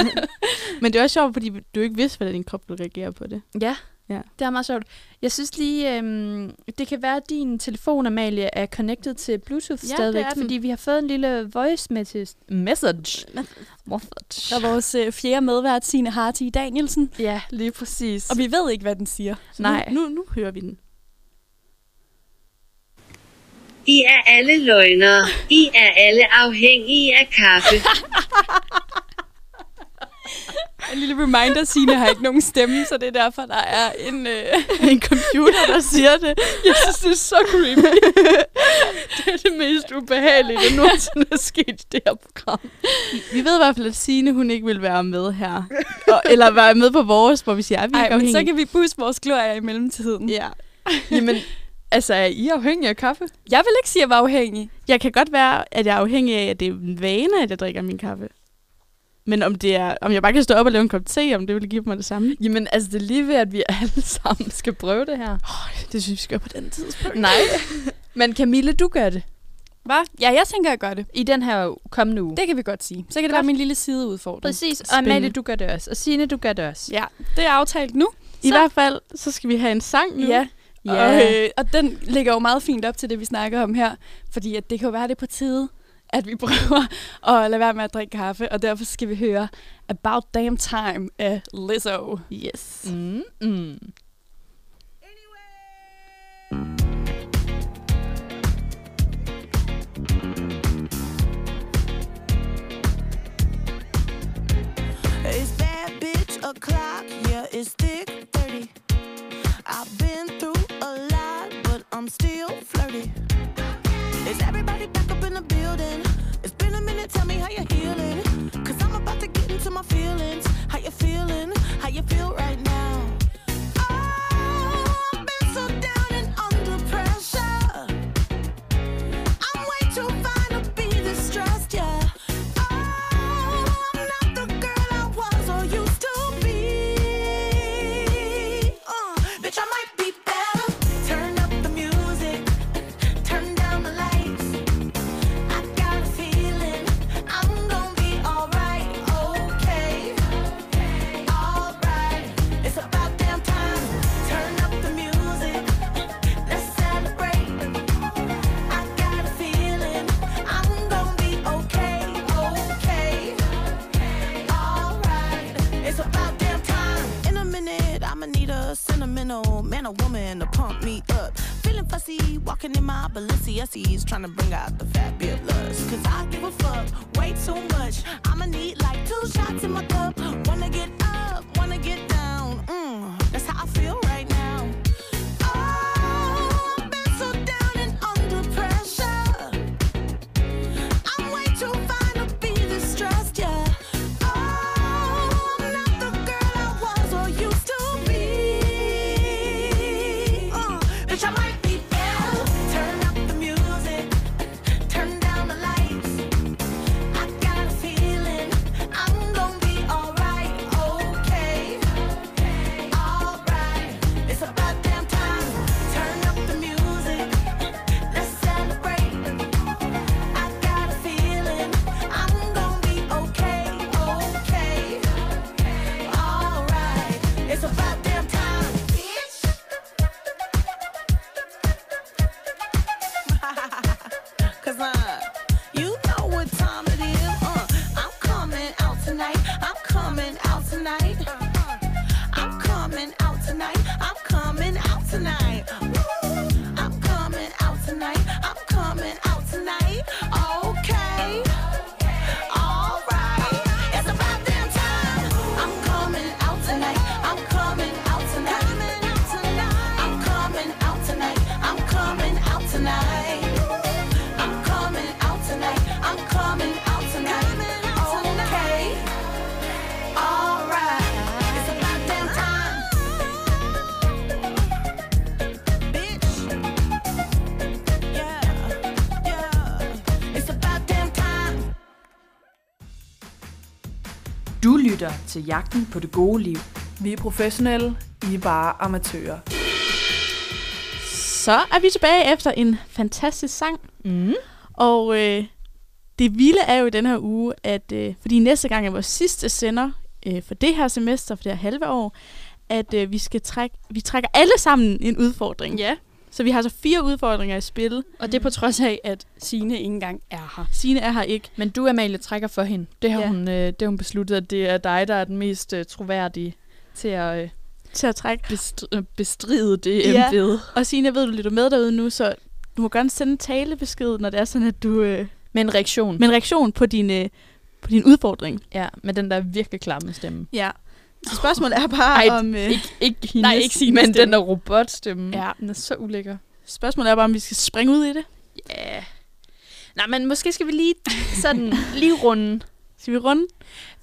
Speaker 2: Men det er også sjovt, fordi du ikke vidste, hvordan din krop ville reagere på det.
Speaker 3: Ja,
Speaker 2: Ja.
Speaker 3: det er meget sjovt. Jeg synes lige, øhm, det kan være, at din telefon, Amalie, er connected til Bluetooth
Speaker 2: Ja,
Speaker 3: stadigvæk,
Speaker 2: er
Speaker 3: fordi vi har fået en lille voice message. Message.
Speaker 4: Der er vores øh, fjerde medvært, Signe Harti Danielsen.
Speaker 3: Ja, lige præcis.
Speaker 4: Og vi ved ikke, hvad den siger.
Speaker 2: Så
Speaker 3: Nej.
Speaker 2: Nu, nu, nu hører vi den.
Speaker 5: I er alle løgnere. I er alle afhængige af kaffe.
Speaker 4: En lille reminder, Signe har ikke nogen stemme, så det er derfor, der er en... Øh,
Speaker 2: en computer, der siger det.
Speaker 3: jeg synes, det er så creepy. det er det mest ubehagelige, der nogensinde er sket i det her program.
Speaker 2: Vi ved i hvert fald, at Signe, hun ikke vil være med her. Og, eller være med på vores, hvor vi siger, at vi er
Speaker 4: ej, men så kan vi pusse vores glorier i mellemtiden.
Speaker 2: Ja.
Speaker 3: Jamen, altså, er I afhængige af kaffe?
Speaker 4: Jeg vil ikke sige, at jeg var afhængig.
Speaker 2: Jeg kan godt være, at jeg er afhængig af, at det er en vane, at jeg drikker min kaffe. Men om, det er, om jeg bare kan stå op og lave en kop te, om det vil give mig det samme.
Speaker 3: Jamen, altså, det er lige ved, at vi alle sammen skal prøve det her.
Speaker 2: Det synes vi skal gøre på den tidspunkt.
Speaker 3: Nej. Men Camille, du gør det.
Speaker 4: Hvad? Ja, jeg tænker, jeg gør det.
Speaker 3: I den her kommende uge.
Speaker 4: Det kan vi godt sige. Så kan det
Speaker 3: Godt.
Speaker 4: være min lille sideudfordring.
Speaker 3: Præcis. Og. Amalie, du gør det også. Og Signe, du gør det også.
Speaker 4: Ja, det er aftalt nu.
Speaker 2: I
Speaker 4: Så-
Speaker 2: hvert fald, så skal vi have en sang nu.
Speaker 4: Ja,
Speaker 3: Ja.
Speaker 4: Og, øh, og den ligger jo meget fint op til det, vi snakker om her. Fordi at det kan jo være, det på tide, at vi prøver at lade være med at drikke kaffe. Og derfor skal vi høre About Damn Time af Lizzo.
Speaker 2: Yes.
Speaker 3: Mm, mm.
Speaker 10: It's bad bitch o'clock, yeah, it's thick 30. I've been through a lot, but I'm still flirty. Is everybody back in the building? It's been a minute, tell me how you're healing.
Speaker 8: Til Jagten på det gode liv.
Speaker 9: Vi er professionelle, I er bare amatører.
Speaker 2: Så er vi tilbage efter en fantastisk sang.
Speaker 3: Mm.
Speaker 2: Og øh, det vilde er jo i den her uge, at øh, fordi næste gang er vores sidste sender øh, for det her semester, for det her halve år, at øh, vi skal trække, vi trækker alle sammen en udfordring.
Speaker 4: Ja,
Speaker 2: Så vi har altså fire udfordringer i spil.
Speaker 4: og det er på trods af, at Sine ikke engang er her.
Speaker 2: Signe er her ikke.
Speaker 3: Men du, Amalie, trækker for hende. Det har,
Speaker 2: Ja.
Speaker 3: hun, øh, det har hun besluttet, at det er dig, der er den mest øh, troværdige til at øh,
Speaker 2: til at trække.
Speaker 3: bestri- øh, bestride det
Speaker 2: Ja.
Speaker 3: embede.
Speaker 2: Og Signe, jeg ved, du lytter med derude nu, så du må gerne sende en talebesked, når det er sådan, at du... Øh,
Speaker 3: Med en reaktion.
Speaker 2: med en reaktion på din, øh, på din udfordring.
Speaker 3: Ja, med den der virkelig klamme stemme.
Speaker 2: Ja. Så spørgsmålet er bare
Speaker 3: Ej,
Speaker 2: om... Øh,
Speaker 3: Ikke, ikke hendes,
Speaker 4: Nej, ikke Signes
Speaker 3: men
Speaker 4: stemme.
Speaker 3: den der robotstemme.
Speaker 4: Ja.
Speaker 3: Den er så ulækker.
Speaker 2: spørgsmålet er bare, om vi skal springe ud i det.
Speaker 3: Ja. Nej, men måske skal vi lige sådan lige runde.
Speaker 2: Skal vi runde?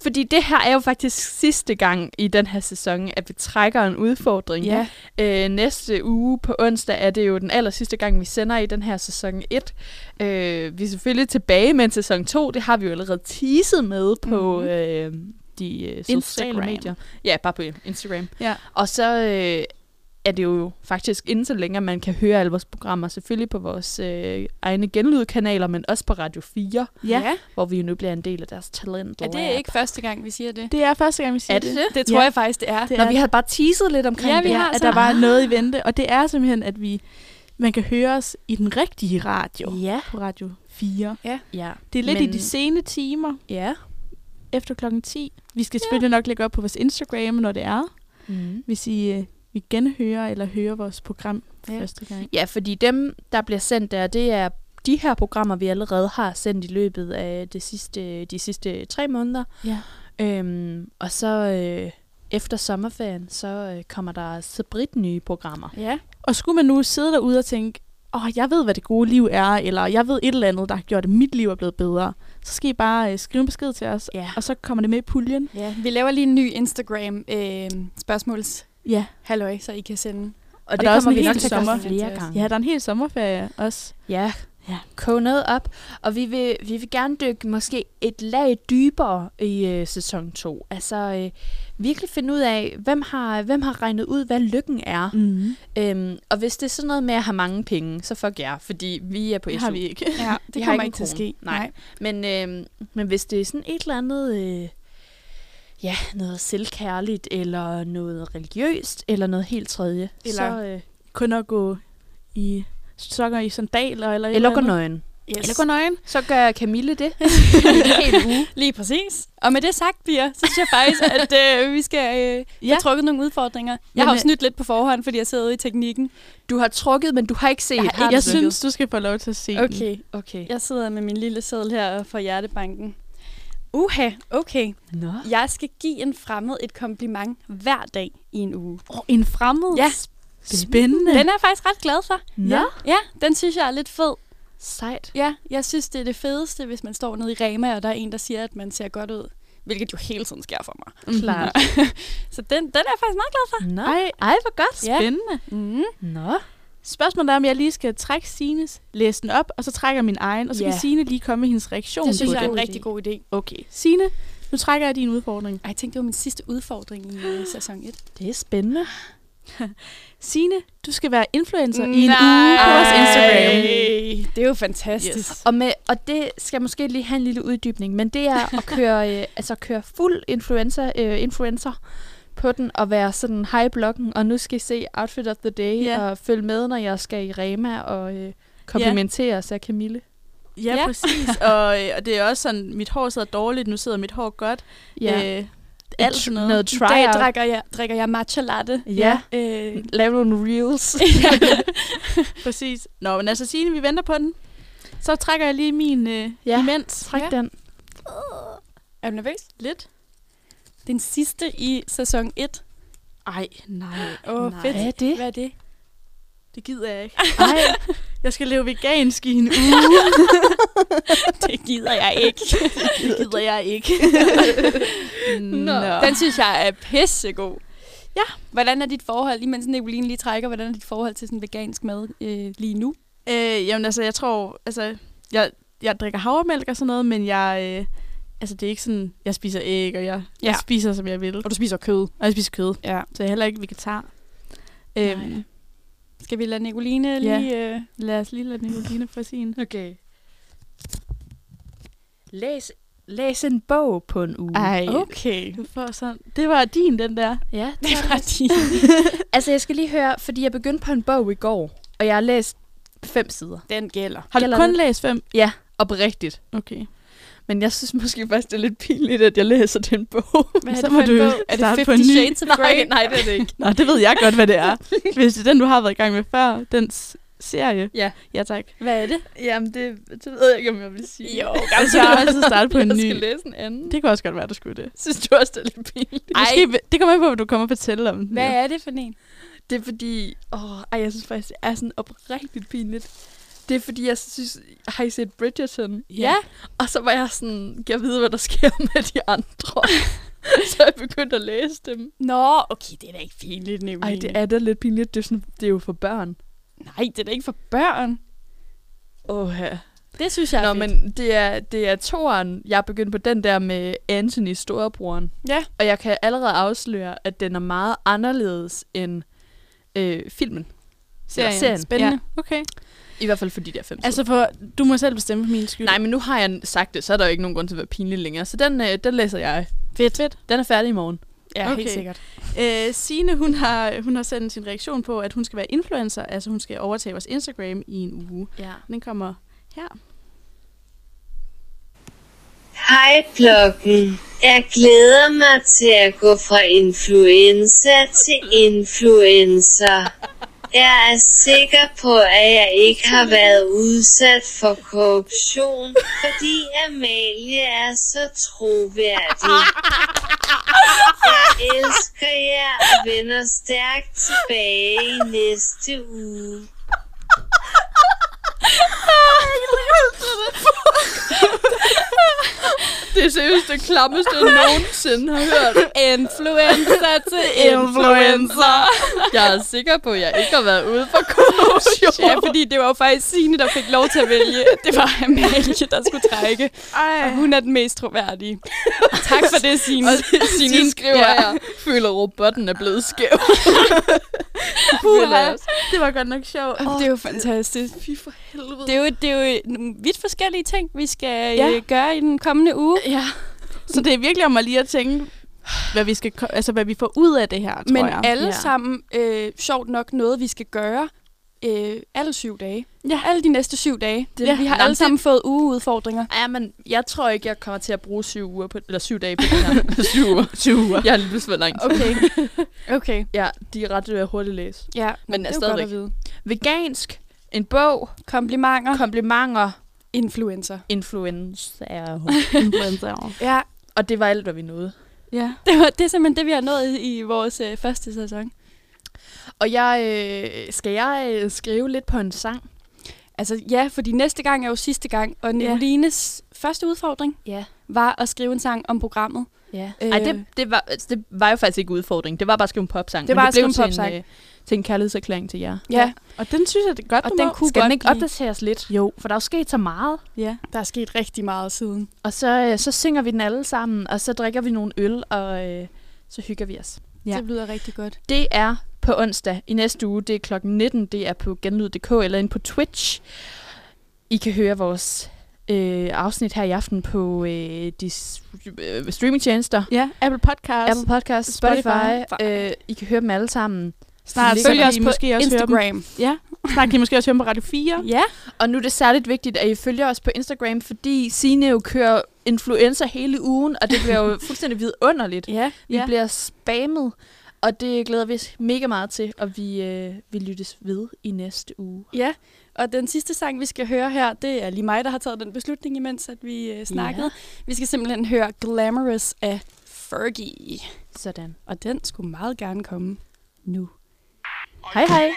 Speaker 3: Fordi det her er jo faktisk sidste gang i den her sæson, at vi trækker en udfordring.
Speaker 4: Ja.
Speaker 3: Øh, næste uge på onsdag er det jo den aller sidste gang, vi sender i den her sæson 1. Øh, vi er selvfølgelig tilbage med en sæson 2. Det har vi jo allerede teaset med på
Speaker 2: Mhm.
Speaker 3: øh, de øh, sociale
Speaker 2: Instagram.
Speaker 3: medier. Ja, bare på Instagram.
Speaker 2: Ja.
Speaker 3: Og så øh, er det jo faktisk inden så længe, man kan høre alle vores programmer. Selvfølgelig på vores øh, egne genlydkanaler, men også på Radio 4,
Speaker 2: Ja.
Speaker 3: hvor vi jo nu bliver en del af deres talent
Speaker 4: Er det ikke første gang, vi siger det?
Speaker 2: Det er første gang, vi siger
Speaker 3: Er det det?
Speaker 4: Det tror
Speaker 2: Ja.
Speaker 4: jeg faktisk, det er.
Speaker 2: Det
Speaker 3: Når
Speaker 2: er
Speaker 3: vi har bare teaset lidt omkring
Speaker 4: Ja, vi
Speaker 3: det.
Speaker 4: har
Speaker 2: at der var noget i vente. Og det er simpelthen, at vi man kan høre os i den rigtige radio.
Speaker 3: Ja.
Speaker 2: På Radio 4.
Speaker 3: ja.
Speaker 2: Det er lidt
Speaker 3: Men-
Speaker 2: i de sene timer
Speaker 3: Ja.
Speaker 2: Efter klokken 10. Vi skal selvfølgelig nok lægge op på vores Instagram, når det er.
Speaker 3: Mm.
Speaker 2: Hvis I øh, vil genhøre eller høre vores program for
Speaker 3: Ja.
Speaker 2: første gang.
Speaker 3: Ja, fordi dem, der bliver sendt der, det er de her programmer, vi allerede har sendt i løbet af det sidste, de sidste tre måneder.
Speaker 2: Ja.
Speaker 3: Øhm, og så øh, efter sommerferien, så øh, kommer der Sabrit nye programmer.
Speaker 4: Ja.
Speaker 2: Og skulle man nu sidde derude og tænke, åh, oh, jeg ved, hvad det gode liv er, eller jeg ved et eller andet, der har gjort, at mit liv er blevet bedre, så skal I bare øh, skrive en besked til os,
Speaker 3: Ja.
Speaker 2: og så kommer det med i puljen.
Speaker 4: ja. Vi laver lige en ny Instagram øh, spørgsmåls
Speaker 2: Ja,
Speaker 4: halløj, så I kan sende.
Speaker 3: Og,
Speaker 2: der er også en
Speaker 3: vi
Speaker 2: hel sommer.
Speaker 3: flere gange.
Speaker 2: ja der er en hel sommerferie også.
Speaker 3: Ja,
Speaker 2: Ja.
Speaker 3: koge noget op. Og vi vil, vi vil gerne dykke måske et lag dybere i øh, sæson 2. Altså øh, virkelig finde ud af, hvem har, hvem har regnet ud, hvad lykken er.
Speaker 2: Mm.
Speaker 3: Øhm, og hvis det er sådan noget med at have mange penge, så fuck jer, fordi vi er på SU.
Speaker 2: har vi ikke.
Speaker 4: Ja, det
Speaker 3: Vi har
Speaker 4: kommer
Speaker 3: ikke
Speaker 4: ikke til at ske.
Speaker 3: krone. Nej. Men, øhm, men hvis det er sådan et eller andet, øh, ja, noget selvkærligt, eller noget religiøst, eller noget helt tredje,
Speaker 2: Eller-
Speaker 3: så, øh,
Speaker 2: Kun at gå i sokker i sandaler eller
Speaker 3: eller gå
Speaker 2: andet.
Speaker 3: nøgen.
Speaker 4: Yes.
Speaker 2: Eller gå nøgen.
Speaker 3: Så gør Camille det. en hel uge.
Speaker 4: Lige præcis. Og med det sagt, Pia, så synes jeg faktisk, at øh, vi skal øh,
Speaker 2: Ja.
Speaker 4: have trukket nogle udfordringer. Jeg
Speaker 2: Men,
Speaker 4: har jo
Speaker 2: øh,
Speaker 4: snydt lidt på forhånd, fordi jeg sidder ude i teknikken.
Speaker 3: Du har trukket, men du har ikke set.
Speaker 4: Jeg har
Speaker 2: Jeg synes, du skal få lov til at se den.
Speaker 4: Okay.
Speaker 3: Okay.
Speaker 4: Jeg sidder med min lille seddel her fra Hjertebanken. Uha, okay.
Speaker 3: Nå.
Speaker 4: Jeg skal give en fremmed et kompliment hver dag i en uge.
Speaker 2: Oh, en fremmed.
Speaker 4: Ja.
Speaker 2: Spændende.
Speaker 4: Den er jeg faktisk ret glad for.
Speaker 3: Nå.
Speaker 4: Ja, den synes jeg er lidt fed.
Speaker 3: Sejt.
Speaker 4: Ja, jeg synes, det er det fedeste, hvis man står nede i Rema, og der er en, der siger, at man ser godt ud. Hvilket jo hele tiden sker for mig.
Speaker 2: Mhm.
Speaker 3: Klart.
Speaker 4: Så den, den er jeg faktisk meget glad for.
Speaker 3: Nå.
Speaker 2: Ej,
Speaker 3: Ej, hvor godt.
Speaker 4: Ja.
Speaker 2: spændende.
Speaker 4: Mm.
Speaker 3: Nå.
Speaker 2: Spørgsmålet er, om jeg lige skal trække Sines, læse den op, og så trækker min egen, og så
Speaker 3: Ja.
Speaker 2: kan Sine lige komme med hendes reaktion
Speaker 4: Det synes
Speaker 2: på
Speaker 4: jeg er en rigtig god idé.
Speaker 2: Okay. Sine, nu trækker jeg din udfordring.
Speaker 4: Ej, jeg tænkte, det var min sidste udfordring i uh, sæson 1.
Speaker 3: Det er spændende.
Speaker 2: Sine, du skal være influencer i en uge på vores Instagram.
Speaker 4: Det er jo fantastisk.
Speaker 2: Yes.
Speaker 3: Og, med, og det skal måske lige have en lille uddybning, men det er at køre, øh, altså køre fuld influencer, øh, influencer på den og være sådan high bloggen og nu skal I se outfit of the day
Speaker 2: Ja.
Speaker 3: og følge med, når jeg skal i Rema og øh, komplimentere ja. sig Camille.
Speaker 2: Ja,
Speaker 4: Ja.
Speaker 2: ja. præcis. og, øh, og det er også sådan, mit hår sidder dårligt, nu sidder mit hår godt.
Speaker 3: Ja.
Speaker 2: Øh, alt sådan noget.
Speaker 3: noget
Speaker 4: I dag
Speaker 3: try
Speaker 4: drikker jeg, drikker jeg matcha latte.
Speaker 3: Ja.
Speaker 4: Øh,
Speaker 3: Lave nogle reels.
Speaker 2: Præcis. Nå, men altså Signe, vi venter på den. Så trækker jeg lige min øh,
Speaker 3: Ja,
Speaker 2: imens.
Speaker 3: Træk
Speaker 4: Ja.
Speaker 3: den.
Speaker 4: er du nervøs?
Speaker 2: Lidt.
Speaker 4: Den sidste i sæson 1.
Speaker 2: Ej, nej.
Speaker 4: Åh, oh,
Speaker 2: nej.
Speaker 4: fedt.
Speaker 3: Hvad er det?
Speaker 4: Hvad er det?
Speaker 2: Det gider jeg ikke.
Speaker 3: Ej,
Speaker 2: Jeg skal leve vegansk i en uge.
Speaker 4: det gider jeg ikke.
Speaker 2: det gider jeg ikke. Nå.
Speaker 4: Den synes jeg er pissegod.
Speaker 2: Ja.
Speaker 4: Hvordan er dit forhold, imens Nicoline lige trækker, hvordan er dit forhold til sådan vegansk mad øh, lige nu?
Speaker 2: Øh, jamen altså, jeg tror, altså, jeg, jeg drikker havremælk og sådan noget, men jeg, øh, Altså, det er ikke sådan, jeg spiser æg, og jeg,
Speaker 4: Ja.
Speaker 2: jeg spiser, som jeg vil.
Speaker 4: Og du spiser kød.
Speaker 2: Og jeg spiser kød.
Speaker 4: Ja.
Speaker 2: Så jeg er heller ikke vegetar. Øhm,
Speaker 4: Skal vi lade Nicoline
Speaker 2: Ja.
Speaker 4: lige... Øh...
Speaker 2: lad os lige lade Nicoline få sin.
Speaker 3: Okay. Læs, læs en bog på en uge.
Speaker 2: Ej,
Speaker 4: Okay.
Speaker 2: du får sådan. Det var din, den der.
Speaker 3: Ja,
Speaker 4: Det var din.
Speaker 3: Altså, jeg skal lige høre, fordi jeg begyndte på en bog i går, og jeg har læst fem sider.
Speaker 4: Den gælder.
Speaker 2: Har du
Speaker 3: Gælder
Speaker 2: kun
Speaker 3: det?
Speaker 2: læst fem?
Speaker 3: Ja, oprigtigt.
Speaker 2: Okay.
Speaker 3: Men jeg synes måske faktisk, det er lidt pinligt, at jeg læser den bog.
Speaker 4: Hvad
Speaker 2: Så må du
Speaker 4: Er det
Speaker 2: starte
Speaker 4: 50
Speaker 2: på en ny.
Speaker 4: Shades of
Speaker 3: nej,
Speaker 4: Grey?
Speaker 3: nej, det er det ikke.
Speaker 2: Nå, det ved jeg godt, hvad det er. Hvis det er den, du har været i gang med før, den serie.
Speaker 3: Ja.
Speaker 2: Ja, tak.
Speaker 4: Hvad er det?
Speaker 3: Jamen, det, det ved jeg ikke, om jeg vil sige.
Speaker 4: Jo,
Speaker 2: Altså, så kan du altid starte på en
Speaker 3: jeg
Speaker 2: ny.
Speaker 3: skal læse en anden.
Speaker 2: Det kan også godt være, du skulle det.
Speaker 3: synes du også, det er lidt pinligt?
Speaker 2: Ej. Måske, det kommer an på, hvad du kommer og fortælle om. den.
Speaker 4: Hvad er det for en?
Speaker 3: Det er fordi... Åh, ej, jeg synes faktisk, det er sådan oprigtigt pinligt. Det er fordi, jeg synes... Har I set Bridgerton?
Speaker 4: Ja.
Speaker 3: Og så var jeg sådan... Jeg vide, hvad der sker med de andre? så jeg begyndte at læse dem.
Speaker 4: Nå, okay, det er da ikke pinligt, Nicoline.
Speaker 3: Ej, det er da lidt pinligt. Det er, sådan, det er jo for børn.
Speaker 4: Nej, det er da ikke for børn.
Speaker 3: Åh, ja.
Speaker 4: Det synes jeg er
Speaker 3: Nå,
Speaker 4: fedt.
Speaker 3: men det er, det er toeren. Jeg er begyndt på den der med Anthony storebroren.
Speaker 4: Ja.
Speaker 3: Og jeg kan allerede afsløre, at den er meget anderledes end øh, filmen.
Speaker 2: serien?
Speaker 3: serien.
Speaker 4: Spændende.
Speaker 2: Ja. Okay.
Speaker 3: I hvert fald for de der fem
Speaker 2: Altså, for du må selv bestemme for min skyld.
Speaker 3: Nej, men nu har jeg sagt det, så er der jo ikke nogen grund til at være pinlig længere. Så den, øh, den læser jeg.
Speaker 2: Fedt. Fedt.
Speaker 3: Den er færdig i morgen.
Speaker 4: Ja,
Speaker 2: Okay.
Speaker 4: helt sikkert.
Speaker 2: Øh, Signe, hun har, hun har sendt sin reaktion på, at hun skal være influencer. Altså, hun skal overtage vores Instagram i en uge.
Speaker 3: Ja.
Speaker 2: Den kommer her.
Speaker 5: Hej bloggen. Jeg glæder mig til at gå fra influencer til influencer. Jeg er sikker på, at jeg ikke har været udsat for korruption, fordi Amalie er så troværdig. Jeg elsker jer og vender stærkt tilbage i næste uge.
Speaker 3: Det er seriøst det klammeste, jeg nogensinde har hørt.
Speaker 4: Influencer til influencer.
Speaker 3: Jeg er sikker på, at jeg ikke har været ude for korruption.
Speaker 4: Ja, fordi det var jo faktisk Signe, der fik lov til at vælge. Det var Amalie, der skulle trække.
Speaker 2: Ej.
Speaker 4: Og hun er den mest troværdige. Tak for det, Signe.
Speaker 3: Og Signe skriver
Speaker 4: ja.
Speaker 3: her, føler robotten er blevet skæv.
Speaker 2: Puha. Det var godt nok sjovt.
Speaker 4: Oh, det jo fantastisk.
Speaker 3: Fy for helvede.
Speaker 4: Det er jo, det er jo nogle vidt forskellige ting, vi skal
Speaker 2: Ja.
Speaker 4: ja. øh, gøre i den kommende uge.
Speaker 3: Ja.
Speaker 2: Så det er virkelig om at lige at tænke, hvad vi, skal, altså, hvad vi får ud af det her, tror
Speaker 4: Men
Speaker 2: jeg.
Speaker 4: alle
Speaker 3: Ja.
Speaker 4: sammen, øh, sjovt nok, noget vi skal gøre øh, alle syv dage.
Speaker 2: Ja.
Speaker 4: Alle de næste syv dage. Det,
Speaker 2: Ja.
Speaker 4: Vi har
Speaker 3: Nå,
Speaker 4: alle
Speaker 3: men
Speaker 4: sammen fået ugeudfordringer.
Speaker 3: Ja, men jeg tror ikke, jeg kommer til at bruge syv uger på, eller syv dage på det her. syv uger.
Speaker 2: Syv uger.
Speaker 3: Jeg har lige pludselig langt.
Speaker 4: Okay. okay.
Speaker 3: Ja, de er ret øh, hurtigt læse.
Speaker 4: Ja,
Speaker 3: Men er
Speaker 4: det er
Speaker 3: stadigvæk.
Speaker 4: at vide.
Speaker 3: Vegansk, en bog,
Speaker 4: Komplimenter.
Speaker 3: komplimenter,
Speaker 4: Influencer.
Speaker 3: influencer.
Speaker 2: Influencer.
Speaker 4: Ja,
Speaker 3: Og det var alt, hvad vi nåede.
Speaker 2: Ja.
Speaker 4: det, var, det er simpelthen det, vi har nået i, vores øh, første sæson.
Speaker 3: Og jeg, øh, skal jeg øh, skrive lidt på en sang?
Speaker 4: Altså ja, fordi næste gang er jo sidste gang, og Nicolines første udfordring
Speaker 3: Ja.
Speaker 4: var at skrive en sang om programmet.
Speaker 3: Ja.
Speaker 4: Øh.
Speaker 3: Ej, det, det, var, altså, det var jo faktisk ikke udfordring. Det var bare at skrive en popsang.
Speaker 4: Det var at skrive en popsang.
Speaker 3: øh, til en kærlighedserklæring til jer.
Speaker 4: Ja,
Speaker 2: Og den synes jeg, det er godt,
Speaker 4: og
Speaker 2: du
Speaker 4: den
Speaker 2: må.
Speaker 4: kunne
Speaker 3: Skal
Speaker 4: godt
Speaker 3: den ikke
Speaker 4: blive-
Speaker 3: opdateres lidt?
Speaker 2: Jo.
Speaker 3: For der er jo sket så meget.
Speaker 2: Ja.
Speaker 4: Der er sket rigtig meget siden.
Speaker 3: Og så, øh, så synger vi den alle sammen, og så drikker vi nogle øl, og øh, så hygger vi os.
Speaker 2: Ja.
Speaker 4: Ja. Det lyder rigtig godt.
Speaker 3: Det er på onsdag i næste uge. Det er klokken 19. Det er på genlyd.dk eller ind på Twitch. I kan høre vores øh, afsnit her i aften på øh, de s- øh, streamingtjenester.
Speaker 2: Ja, Apple Podcast.
Speaker 3: Apple Podcast,
Speaker 2: Spotify.
Speaker 3: Spotify. Øh, I kan høre dem alle sammen.
Speaker 2: Snart
Speaker 3: Ligger
Speaker 2: så
Speaker 4: Følg
Speaker 2: kan
Speaker 4: os på
Speaker 2: måske også.
Speaker 4: Instagram.
Speaker 2: Ja, snart kan I måske også høre på Radio 4.
Speaker 4: Ja.
Speaker 3: Og nu er det særligt vigtigt, at I følger os på Instagram, fordi Signe jo kører influencer hele ugen, og det bliver jo fuldstændig vidunderligt.
Speaker 4: Ja.
Speaker 3: Vi
Speaker 2: Ja.
Speaker 3: ja. bliver spammet, og det glæder vi os mega meget til, og vi, øh, vi lyttes ved i næste uge.
Speaker 4: Ja, og den sidste sang, vi skal høre her, det er lige mig, der har taget den beslutning, imens at vi øh, snakkede.
Speaker 3: Ja.
Speaker 4: Vi skal simpelthen høre Glamorous af Fergie.
Speaker 3: Sådan.
Speaker 4: Og den skulle meget gerne komme nu.
Speaker 3: Hej hej.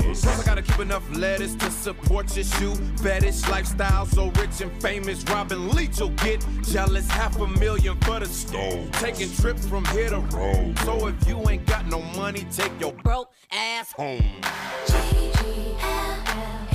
Speaker 11: Plus, I gotta keep enough letters to support your shoe fetish lifestyle. So rich and famous, Robin Leach will get jealous. Half a million for the stove. Taking trips from here to Rome. So if you ain't got no money, take your broke ass home.
Speaker 12: G-G-L-L.